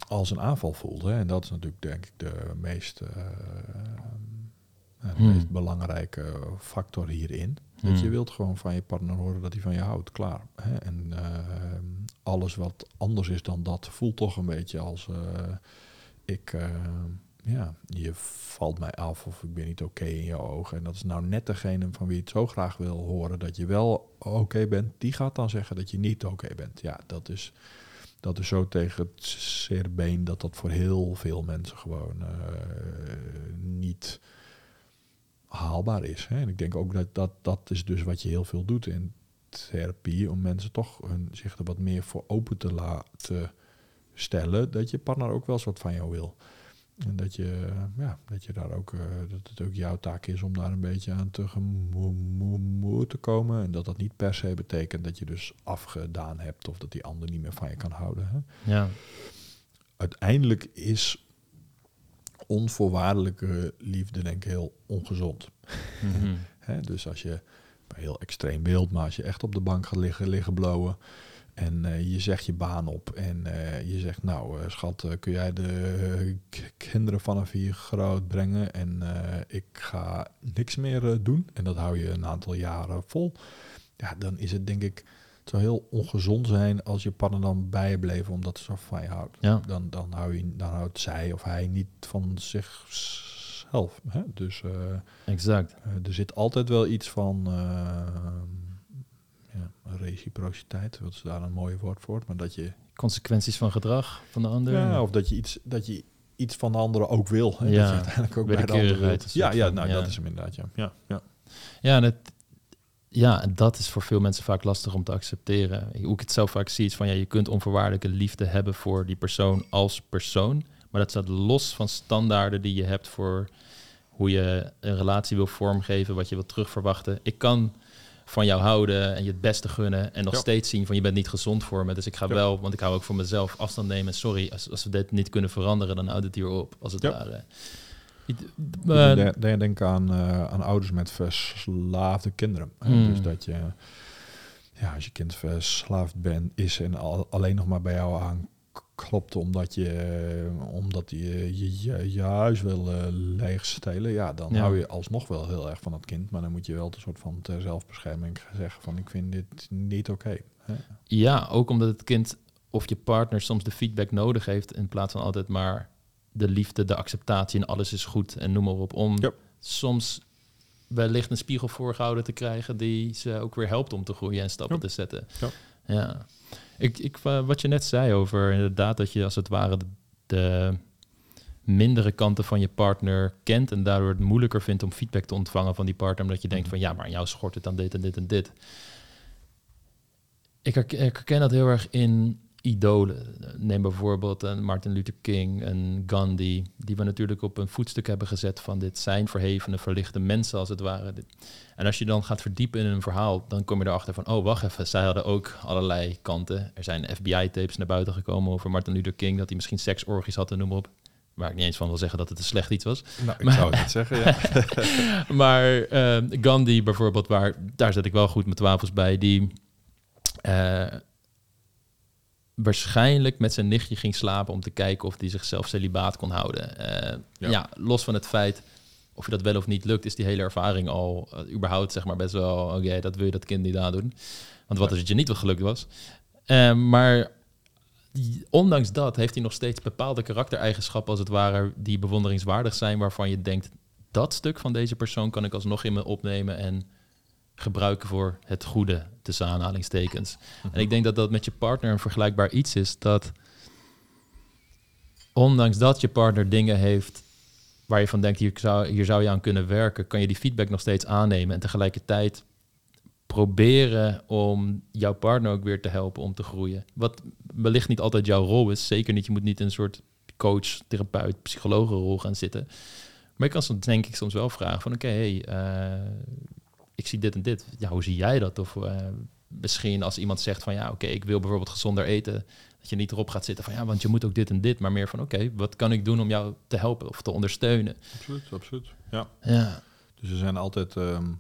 [SPEAKER 2] als een aanval voelt. Hè? En dat is natuurlijk denk ik de meest, eh, ja, de
[SPEAKER 1] Hmm.
[SPEAKER 2] meest belangrijke factor hierin. Dat
[SPEAKER 1] Hmm.
[SPEAKER 2] je wilt gewoon van je partner horen dat hij van je houdt, klaar. Hè? En eh, alles wat anders is dan dat voelt toch een beetje als eh, ik, eh, ja, je valt mij af of ik ben niet oké in jouw ogen. En dat is nou net degene van wie je het zo graag wil horen dat je wel oké bent. Die gaat dan zeggen dat je niet oké bent. Ja, dat is, dat is zo tegen het zere been dat dat voor heel veel mensen gewoon eh, niet haalbaar is. Hè? En ik denk ook dat, dat dat is dus wat je heel veel doet in therapie, om mensen toch hun, zich er wat meer voor open te laten stellen, dat je partner ook wel eens wat van jou wil. En dat je, ja, dat je daar ook, eh, dat het ook jouw taak is om daar een beetje aan tegemoet te komen. En dat dat niet per se betekent dat je dus afgedaan hebt of dat die ander niet meer van je kan houden. Hè?
[SPEAKER 1] Ja.
[SPEAKER 2] Uiteindelijk is onvoorwaardelijke liefde denk ik heel ongezond. Hè? Dus als je, heel extreem beeld, maar als je echt op de bank gaat liggen, liggen blowen en eh, je zegt je baan op en eh, je zegt, nou eh, schat, kun jij de kinderen vanaf hier groot brengen en ik ga niks meer doen en dat hou je een aantal jaren vol. Ja, dan is het denk ik, het zou heel ongezond zijn als je partner dan bij je bleef omdat ze zo van je houdt.
[SPEAKER 1] Ja.
[SPEAKER 2] Dan, dan, hou je, dan houdt zij of hij niet van zichzelf. Hè? Dus
[SPEAKER 1] Exact.
[SPEAKER 2] er zit altijd wel iets van eh, ja, reciprociteit, wat is daar een mooi woord voor, maar dat je,
[SPEAKER 1] Consequenties van gedrag van de ander.
[SPEAKER 2] ja, of dat je iets, dat je iets van de anderen ook wil. Hè?
[SPEAKER 1] Ja,
[SPEAKER 2] Dat je uiteindelijk ook bij de ander wilt. Ja, ja, nou
[SPEAKER 1] ja.
[SPEAKER 2] dat is hem inderdaad, ja. ja, ja.
[SPEAKER 1] Ja, en het, ja, en dat is voor veel mensen vaak lastig om te accepteren. Hoe ik het zelf vaak zie is van ja, je kunt onvoorwaardelijke liefde hebben voor die persoon als persoon, maar dat staat los van standaarden die je hebt voor hoe je een relatie wil vormgeven, wat je wilt terugverwachten. Ik kan van jou houden en je het beste gunnen en nog
[SPEAKER 2] Ja.
[SPEAKER 1] steeds zien van je bent niet gezond voor me, dus ik ga
[SPEAKER 2] Ja.
[SPEAKER 1] wel, want ik hou ook voor mezelf afstand nemen. Sorry, als, als we dit niet kunnen veranderen, dan houdt het hier op, als het
[SPEAKER 2] Ja.
[SPEAKER 1] ware.
[SPEAKER 2] Uh,
[SPEAKER 1] eh,
[SPEAKER 2] denk, denk aan, eh, aan ouders met verslaafde kinderen. hè.
[SPEAKER 1] Hmm.
[SPEAKER 2] Dus dat je, ja, als je kind verslaafd bent, is en al, alleen nog maar bij jou aanklopt omdat je, omdat je, je, wil eh, leegstelen, ja, dan
[SPEAKER 1] Ja.
[SPEAKER 2] hou je alsnog wel heel erg van dat kind. Maar dan moet je wel een soort van ter zelfbescherming zeggen van ik vind dit niet oké.
[SPEAKER 1] Ja, ook omdat het kind of je partner soms de feedback nodig heeft in plaats van altijd maar de liefde, de acceptatie en alles is goed en noem maar op. Om
[SPEAKER 2] Ja.
[SPEAKER 1] soms wellicht een spiegel voorgehouden te krijgen die ze ook weer helpt om te groeien en stappen
[SPEAKER 2] Ja.
[SPEAKER 1] te zetten.
[SPEAKER 2] Ja.
[SPEAKER 1] ja. Ik, ik, eh, wat je net zei over inderdaad dat je als het ware de, de mindere kanten van je partner kent en daardoor het moeilijker vindt om feedback te ontvangen van die partner, omdat je denkt
[SPEAKER 2] Mhm.
[SPEAKER 1] van ja, maar aan jou schort het aan dit en dit en dit. Ik herken dat heel erg in idolen. Neem bijvoorbeeld een Martin Luther King, een Gandhi, die we natuurlijk op een voetstuk hebben gezet van dit zijn verhevene, verlichte mensen als het ware. En als je dan gaat verdiepen in een verhaal, dan kom je erachter van, oh wacht even, zij hadden ook allerlei kanten. Er zijn FBI-tapes naar buiten gekomen over Martin Luther King, dat hij misschien seksorgies had en noem maar op. Waar ik niet eens van wil zeggen dat het een slecht iets was.
[SPEAKER 2] Nou, ik
[SPEAKER 1] Maar-
[SPEAKER 2] zou het niet zeggen, ja.
[SPEAKER 1] maar eh, Gandhi bijvoorbeeld, waar, daar zet ik wel goed mijn twijfels bij, die eh, waarschijnlijk met zijn nichtje ging slapen om te kijken of hij zichzelf celibaat kon houden. Eh, ja.
[SPEAKER 2] Ja.
[SPEAKER 1] los van het feit of je dat wel of niet lukt, is die hele ervaring al eh, überhaupt zeg maar best wel, oké, dat wil je dat kind niet aandoen. Want wat als het je niet wat gelukt was? Eh, maar ondanks dat heeft hij nog steeds bepaalde karaktereigenschappen als het ware die bewonderingswaardig zijn, waarvan je denkt, dat stuk van deze persoon kan ik alsnog in me opnemen en gebruiken voor het goede, tussen aanhalingstekens. En ik denk dat dat met je partner een vergelijkbaar iets is, dat ondanks dat je partner dingen heeft waar je van denkt, hier zou, hier zou je aan kunnen werken, kan je die feedback nog steeds aannemen en tegelijkertijd proberen om jouw partner ook weer te helpen om te groeien. Wat wellicht niet altijd jouw rol is, zeker niet, je moet niet in een soort coach, therapeut, psychologenrol gaan zitten. Maar je kan soms denk ik soms wel vragen van oké, hey, eh, ik zie dit en dit. Ja, hoe zie jij dat? Of eh, misschien als iemand zegt van ja, oké, ik wil bijvoorbeeld gezonder eten, dat je niet erop gaat zitten van ja, want je moet ook dit en dit, maar meer van oké, wat kan ik doen om jou te helpen of te ondersteunen?
[SPEAKER 2] Absoluut, absoluut. Ja.
[SPEAKER 1] Ja,
[SPEAKER 2] Dus er zijn altijd ehm,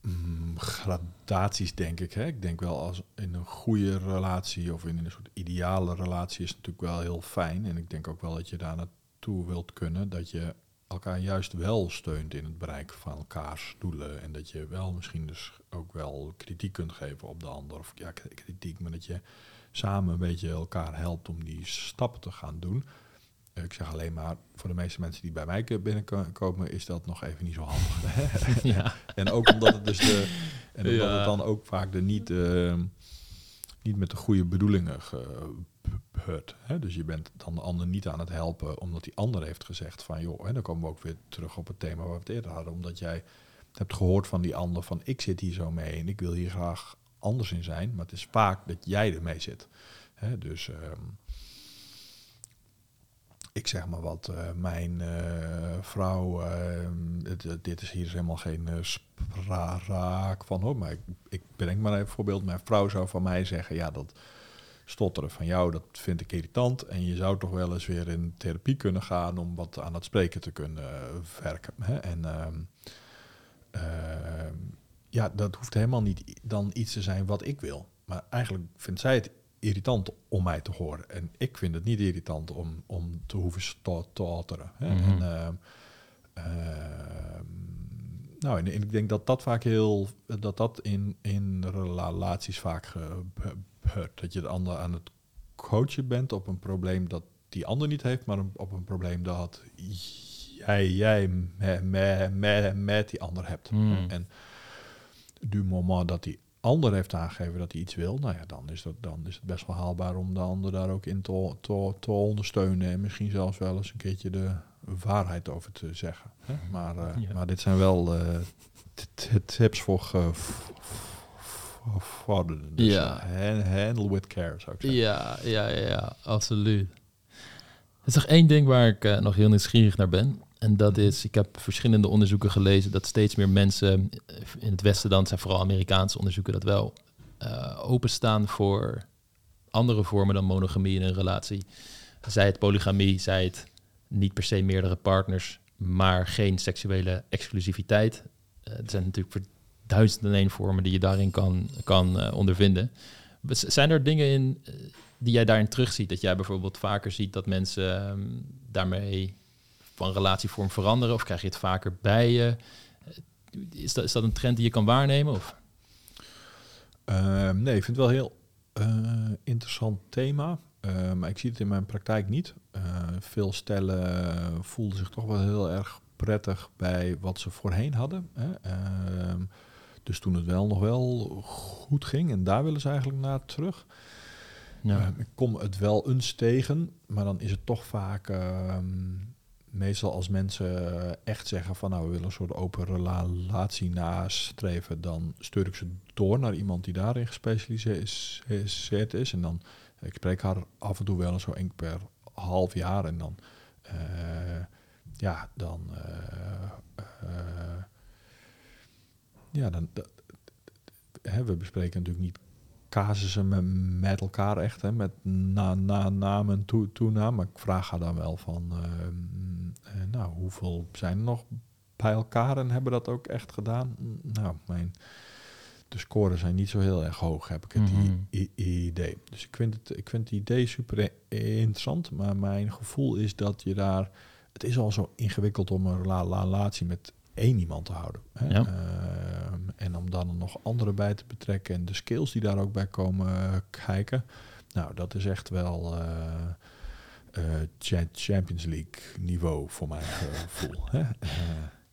[SPEAKER 2] mm, gradaties, denk ik. Hè? Ik denk wel als in een goede relatie of in een soort ideale relatie is natuurlijk wel heel fijn. En ik denk ook wel dat je daar naartoe wilt kunnen. Dat je elkaar juist wel steunt in het bereiken van elkaars doelen. En dat je wel misschien dus ook wel kritiek kunt geven op de ander. Of ja, kritiek, maar dat je samen een beetje elkaar helpt om die stappen te gaan doen. Eh, Ik zeg alleen maar, voor de meeste mensen die bij mij binnenkomen, is dat nog even niet zo handig.
[SPEAKER 1] ja.
[SPEAKER 2] en ook omdat het dus de. En omdat
[SPEAKER 1] Ja.
[SPEAKER 2] het dan ook vaak de niet, eh, niet met de goede bedoelingen gebeurt. Hè? Dus je bent dan de ander niet aan het helpen, omdat die ander heeft gezegd van joh, en dan komen we ook weer terug op het thema waar we het eerder hadden. Omdat jij hebt gehoord van die ander van ik zit hier zo mee en ik wil hier graag anders in zijn. Maar het is vaak dat jij ermee zit. Hè? Dus ehm, ik zeg maar wat, eh, mijn eh, vrouw, het- dit is hier is helemaal geen eh, spraak van hoor, maar ik, ik bedenk maar even een voorbeeld. Mijn vrouw zou van mij zeggen, ja dat stotteren van jou, dat vind ik irritant. En je zou toch wel eens weer in therapie kunnen gaan om wat aan het spreken te kunnen eh, werken. Hè? En ehm, ehm, ja, dat hoeft helemaal niet dan iets te zijn wat ik wil. Maar eigenlijk vindt zij het irritant om mij te horen. En ik vind het niet irritant om, om te hoeven sto- stotteren. Hè?
[SPEAKER 1] Mhm.
[SPEAKER 2] En, ehm, ehm, nou, en, en ik denk dat dat vaak heel, dat dat in, in relaties vaak gebeurt. Dat je de ander aan het coachen bent op een probleem dat die ander niet heeft, maar op een probleem dat jij, jij met, met, met, met die ander hebt.
[SPEAKER 1] Hmm.
[SPEAKER 2] En du moment dat die ander heeft aangegeven dat hij iets wil, nou ja, dan is, dat, dan is het best wel haalbaar om de ander daar ook in te, te, te ondersteunen. En misschien zelfs wel eens een keertje de waarheid over te zeggen. Hè? Maar, eh,
[SPEAKER 1] Ja.
[SPEAKER 2] maar dit zijn wel eh, tips voor ge- v- v- vorderden. Dus
[SPEAKER 1] Ja.
[SPEAKER 2] eh, han- handle with care, zou ik zeggen.
[SPEAKER 1] Ja, ja, ja, ja, absoluut. Er is nog één ding waar ik nog heel nieuwsgierig naar ben. En dat is, ik heb verschillende onderzoeken gelezen dat steeds meer mensen eh, in het Westen dan, zijn vooral Amerikaanse onderzoeken, dat wel eh, openstaan voor andere vormen dan monogamie in een relatie. Zij het polygamie, zij het niet per se meerdere partners, maar geen seksuele exclusiviteit. Eh, er zijn natuurlijk duizenden en één vormen die je daarin kan, kan eh, ondervinden. Zijn er dingen in die jij daarin terugziet? Dat jij bijvoorbeeld vaker ziet dat mensen ehm, daarmee van relatievorm veranderen? Of krijg je het vaker bij je? Eh, Is dat, is dat een trend die je kan waarnemen? Of?
[SPEAKER 2] Ehm, nee, ik vind het wel een heel eh, interessant thema. Eh, maar ik zie het in mijn praktijk niet. Eh, veel stellen voelden zich toch wel heel erg prettig bij wat ze voorheen hadden. Hè. Ehm, dus toen het wel nog wel goed ging, en daar willen ze eigenlijk naar terug.
[SPEAKER 1] Ja.
[SPEAKER 2] Ehm, ik kom het wel eens tegen, maar dan is het toch vaak ehm, meestal als mensen echt zeggen van nou we willen een soort open relatie nastreven, dan stuur ik ze door naar iemand die daarin gespecialiseerd is. En dan ik spreek haar af en toe wel zo één per half jaar en dan eh, ja, dan eh, eh, ja, dan, hè, we bespreken natuurlijk niet casussen met, met elkaar echt, hè, met na, na, naam en toe, toenaam. Maar ik vraag haar dan wel van, ehm, eh, nou, hoeveel zijn er nog bij elkaar en hebben dat ook echt gedaan? Nou, mijn, de scores zijn niet zo heel erg hoog, heb ik het i-
[SPEAKER 1] Mhm.
[SPEAKER 2] i- idee. Dus ik vind, het, ik vind het idee super interessant, maar mijn gevoel is dat je daar... Het is al zo ingewikkeld om een rela- relatie met één iemand te houden. Hè?
[SPEAKER 1] Ja.
[SPEAKER 2] Ehm, en om dan nog anderen bij te betrekken en de skills die daar ook bij komen eh, kijken. Nou, dat is echt wel Cha- Champions League niveau voor mijn gevoel. Hè?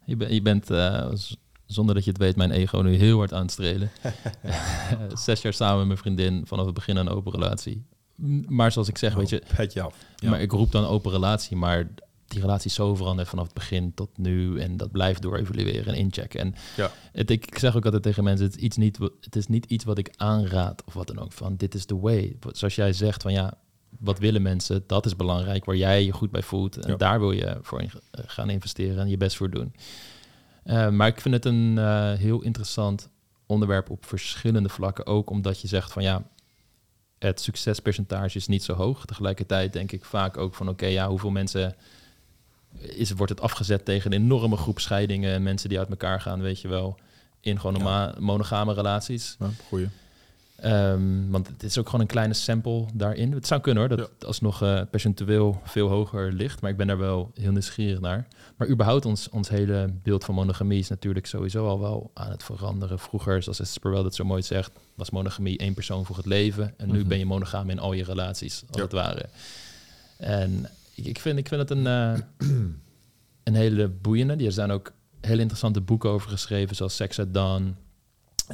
[SPEAKER 1] Je, ben- je bent, zonder dat je het weet, mijn ego nu heel hard aan het strelen. Zes jaar samen met mijn vriendin, vanaf het begin een open relatie. Maar zoals ik zeg, weet je,
[SPEAKER 2] af. Ja.
[SPEAKER 1] maar ik roep dan open relatie, maar die relatie is zo veranderd vanaf het begin tot nu en dat blijft door evalueren en inchecken. En
[SPEAKER 2] Ja.
[SPEAKER 1] het, ik, ik zeg ook altijd tegen mensen, het is, iets niet, het is niet iets wat ik aanraad of wat dan ook, van dit is the way. Zoals jij zegt, van ja, wat willen mensen, dat is belangrijk, waar jij je goed bij voelt. En
[SPEAKER 2] Ja.
[SPEAKER 1] daar wil je voor in- eh, gaan investeren en je best voor doen. Eh, maar ik vind het een eh, heel interessant onderwerp op verschillende vlakken. Ook omdat je zegt van ja, het succespercentage is niet zo hoog. Tegelijkertijd denk ik vaak ook van oké, ja, hoeveel mensen is, wordt het afgezet tegen een enorme groep scheidingen, mensen die uit elkaar gaan, weet je wel, in gewoon monogame relaties.
[SPEAKER 2] Ja, goeie.
[SPEAKER 1] Ehm, want het is ook gewoon een kleine sample daarin. Het zou kunnen hoor, dat het alsnog eh, percentueel veel hoger ligt. Maar ik ben daar wel heel nieuwsgierig naar. Maar überhaupt ons, ons hele beeld van monogamie is natuurlijk sowieso al wel aan het veranderen. Vroeger, zoals Esther wel dat zo mooi zegt, was monogamie één persoon voor het leven. En nu
[SPEAKER 2] Mhm.
[SPEAKER 1] ben je monogaam in al je relaties, als
[SPEAKER 2] Ja.
[SPEAKER 1] het ware. En ik, ik, vind, ik vind het een, eh, een hele boeiende. Er zijn ook hele interessante boeken over geschreven, zoals Sex at Dawn.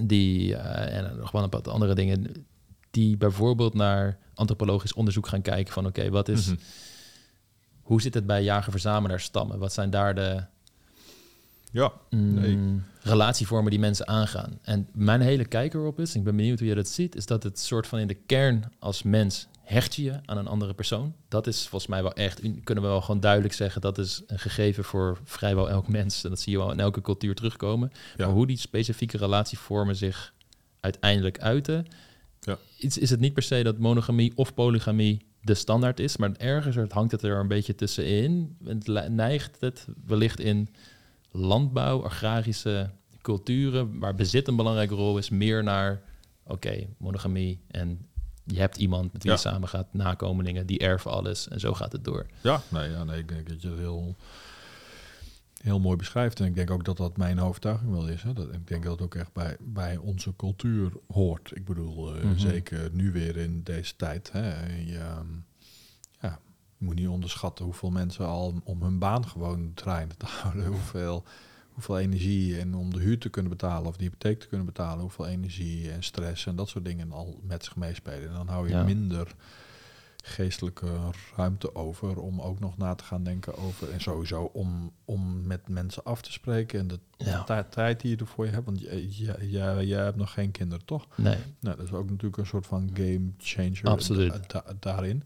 [SPEAKER 1] Die, eh, en nog wel een paar andere dingen, die bijvoorbeeld naar antropologisch onderzoek gaan kijken van oké, wat is,
[SPEAKER 2] Mhm.
[SPEAKER 1] hoe zit het bij jager-verzamelaar-stammen? Wat zijn daar de
[SPEAKER 2] Ja,
[SPEAKER 1] mm,
[SPEAKER 2] Nee.
[SPEAKER 1] relatievormen die mensen aangaan? En mijn hele kijk erop is, ik ben benieuwd hoe je dat ziet, is dat het soort van in de kern als mens hecht je je aan een andere persoon. Dat is volgens mij wel echt, kunnen we wel gewoon duidelijk zeggen, dat is een gegeven voor vrijwel elk mens. En dat zie je wel in elke cultuur terugkomen.
[SPEAKER 2] Ja.
[SPEAKER 1] Maar hoe die specifieke relatievormen zich uiteindelijk uiten,
[SPEAKER 2] Ja.
[SPEAKER 1] is, is het niet per se dat monogamie of polygamie de standaard is, maar ergens hangt het er een beetje tussenin. Het neigt het wellicht in landbouw, agrarische culturen, waar bezit een belangrijke rol is, meer naar, oké, monogamie en je hebt iemand met wie
[SPEAKER 2] Ja.
[SPEAKER 1] je samen gaat, nakomelingen, die erven alles en zo gaat het door.
[SPEAKER 2] Ja, nee, ja, nee, ik denk dat je het heel, heel mooi beschrijft. En ik denk ook dat dat mijn overtuiging wel is. Hè. Dat, ik denk dat het ook echt bij, bij onze cultuur hoort. Ik bedoel, eh,
[SPEAKER 1] Mhm.
[SPEAKER 2] zeker nu weer in deze tijd. Hè. Je, ehm, ja, je moet niet onderschatten hoeveel mensen al om hun baan gewoon draaiende te houden. Hoeveel, hoeveel energie en om de huur te kunnen betalen of de hypotheek te kunnen betalen. Hoeveel energie en stress en dat soort dingen al met zich meespelen. En dan hou je
[SPEAKER 1] Ja.
[SPEAKER 2] minder geestelijke ruimte over om ook nog na te gaan denken over en sowieso om, om met mensen af te spreken en de
[SPEAKER 1] Ja.
[SPEAKER 2] tijd die je ervoor hebt, want jij jij- jij- jij hebt nog geen kinderen, toch?
[SPEAKER 1] Nee,
[SPEAKER 2] Nou, dat is ook natuurlijk een soort van game changer
[SPEAKER 1] Absoluut.
[SPEAKER 2] da- da- daarin.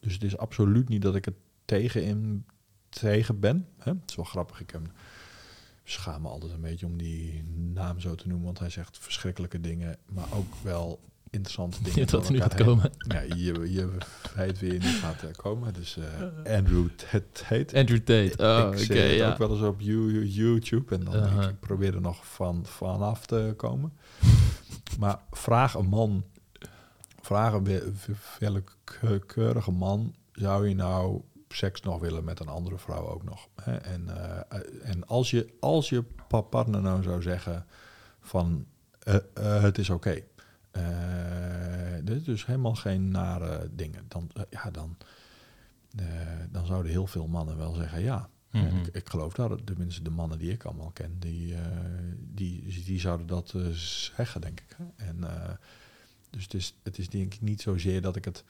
[SPEAKER 2] Dus het is absoluut niet dat ik het tegen, in, tegen ben. Hè? Het is wel grappig, ik heb, schaam me altijd een beetje om die naam zo te noemen, want hij zegt verschrikkelijke dingen, maar ook wel interessante dingen.
[SPEAKER 1] wat er nu gaat
[SPEAKER 2] heen.
[SPEAKER 1] komen.
[SPEAKER 2] Ja, je, je weet wie er niet gaat eh, komen. Dus eh, Andrew Tate.
[SPEAKER 1] Andrew Tate, oh,
[SPEAKER 2] ik
[SPEAKER 1] oké,
[SPEAKER 2] het
[SPEAKER 1] ja.
[SPEAKER 2] ook wel eens op You- YouTube. En dan
[SPEAKER 1] Uh-huh.
[SPEAKER 2] ik probeer er nog van, vanaf te komen. maar vraag een man, vraag een willekeurige man, zou je nou seks nog willen met een andere vrouw ook nog? Hè? En, eh, en als je, als je pa- partner nou zou zeggen van eh, eh, het is oké. Dit is dus helemaal geen nare dingen. Dan, ja, dan, dan zouden heel veel mannen wel zeggen ja.
[SPEAKER 1] Mhm.
[SPEAKER 2] Ik, ik geloof dat, tenminste de mannen die ik allemaal ken, die, die, die zouden dat zeggen, denk ik. En, dus het is, het is denk ik niet zozeer dat ik het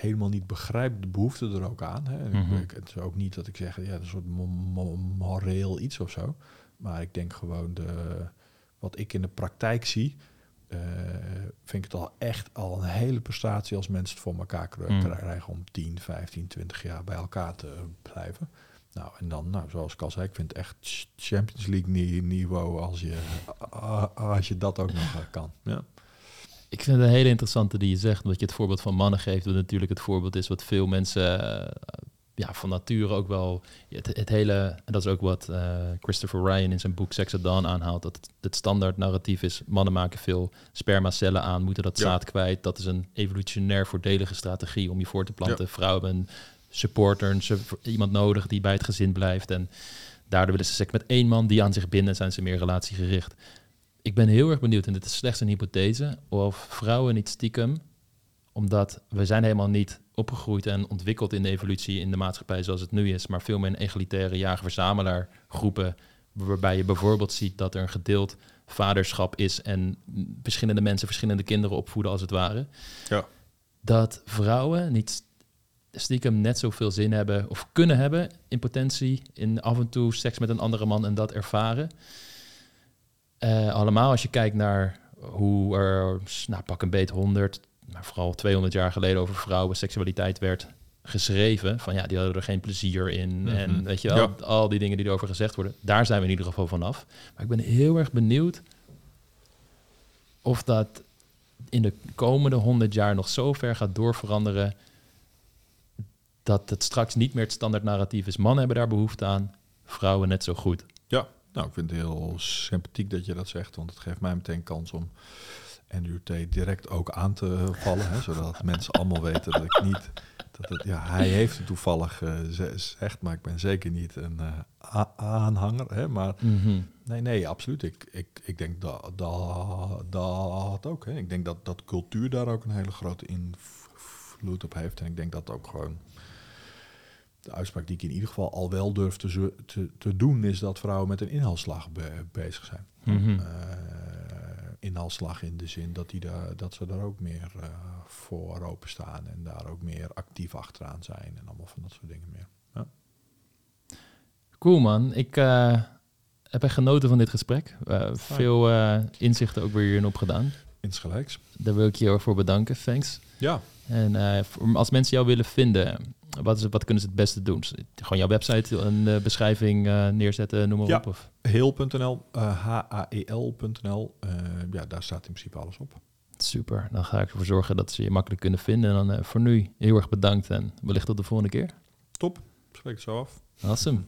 [SPEAKER 2] helemaal niet begrijp, de behoefte er ook aan. Hè. Ik-
[SPEAKER 1] Mhm.
[SPEAKER 2] ik, het is ook niet dat ik zeg, ja, een soort mo- mo- moreel iets of zo. Maar ik denk gewoon, de, wat ik in de praktijk zie, eh, vind ik het al echt al een hele prestatie als mensen het voor elkaar
[SPEAKER 1] Mm.
[SPEAKER 2] krijgen om 10, 15, 20 jaar bij elkaar te blijven. Nou, en dan, nou, zoals ik al zei, ik vind het echt ch- Champions League ni- niveau als je, als je dat ook nog kan. Ja.
[SPEAKER 1] Ik vind het een hele interessante die je zegt, omdat je het voorbeeld van mannen geeft, wat natuurlijk het voorbeeld is wat veel mensen eh, ja, van nature ook wel, het, het hele, en dat is ook wat eh, Christopher Ryan in zijn boek Sex at Dawn aanhaalt, dat het, het standaard narratief is, mannen maken veel spermacellen aan, moeten dat
[SPEAKER 2] Ja.
[SPEAKER 1] zaad kwijt, dat is een evolutionair voordelige strategie om je voor te planten. Vrouwen hebben een supporter, een iemand nodig die bij het gezin blijft en daardoor willen ze seks met één man die aan zich binden, zijn ze meer relatiegericht. Ik ben heel erg benieuwd, en dit is slechts een hypothese, of vrouwen niet stiekem, omdat we zijn helemaal niet opgegroeid en ontwikkeld in de evolutie in de maatschappij zoals het nu is, maar veel meer in egalitaire jager-verzamelaar groepen, waarbij je bijvoorbeeld ziet dat er een gedeeld vaderschap is en verschillende mensen verschillende kinderen opvoeden als het ware.
[SPEAKER 2] Ja.
[SPEAKER 1] Dat vrouwen niet stiekem net zoveel zin hebben of kunnen hebben in potentie in af en toe seks met een andere man en dat ervaren. Eh, allemaal als je kijkt naar hoe er, nou, pak een beet 100, maar vooral 200 jaar geleden over vrouwen seksualiteit werd geschreven. Van ja, die hadden er geen plezier in.
[SPEAKER 2] Mhm.
[SPEAKER 1] En weet je wel,
[SPEAKER 2] Ja.
[SPEAKER 1] al die dingen die erover gezegd worden. Daar zijn we in ieder geval vanaf. Maar ik ben heel erg benieuwd of dat in de komende 100 jaar nog zo ver gaat doorveranderen dat het straks niet meer het standaard narratief is. Mannen hebben daar behoefte aan, vrouwen net zo goed.
[SPEAKER 2] Ja, nou, ik vind het heel sympathiek dat je dat zegt, want het geeft mij meteen kans om Tate direct ook aan te vallen, hè, zodat mensen allemaal weten dat ik niet, dat het, ja, hij heeft het toevallig eh, ze- zegt, maar ik ben zeker niet een eh, aanhanger, hè, maar nee, nee, absoluut. Ik, ik, ik denk dat dat, dat ook, hè. ik denk dat, dat cultuur daar ook een hele grote invloed op heeft en ik denk dat ook gewoon de uitspraak die ik in ieder geval al wel durf te, te, te doen, is dat vrouwen met een inhaalslag be- bezig zijn. Eh, inhaalslag in de zin dat, die daar, dat ze daar ook meer eh, voor openstaan en daar ook meer actief achteraan zijn en allemaal van dat soort dingen meer. Ja.
[SPEAKER 1] Cool man, ik eh, heb echt genoten van dit gesprek. Veel inzichten ook weer hierin opgedaan.
[SPEAKER 2] Insgelijks.
[SPEAKER 1] Daar wil ik je voor bedanken, thanks.
[SPEAKER 2] Ja,
[SPEAKER 1] En eh, als mensen jou willen vinden, wat, is, wat kunnen ze het beste doen? Gewoon jouw website, een eh, beschrijving eh, neerzetten, noem maar
[SPEAKER 2] Ja.
[SPEAKER 1] op. Of?
[SPEAKER 2] heel.nl, H-A-E-L.nl, ja, daar staat in principe alles op.
[SPEAKER 1] Super, dan ga ik ervoor zorgen dat ze je makkelijk kunnen vinden. En dan voor nu heel erg bedankt en wellicht tot de volgende keer.
[SPEAKER 2] Top, spreek het zo af.
[SPEAKER 1] Awesome.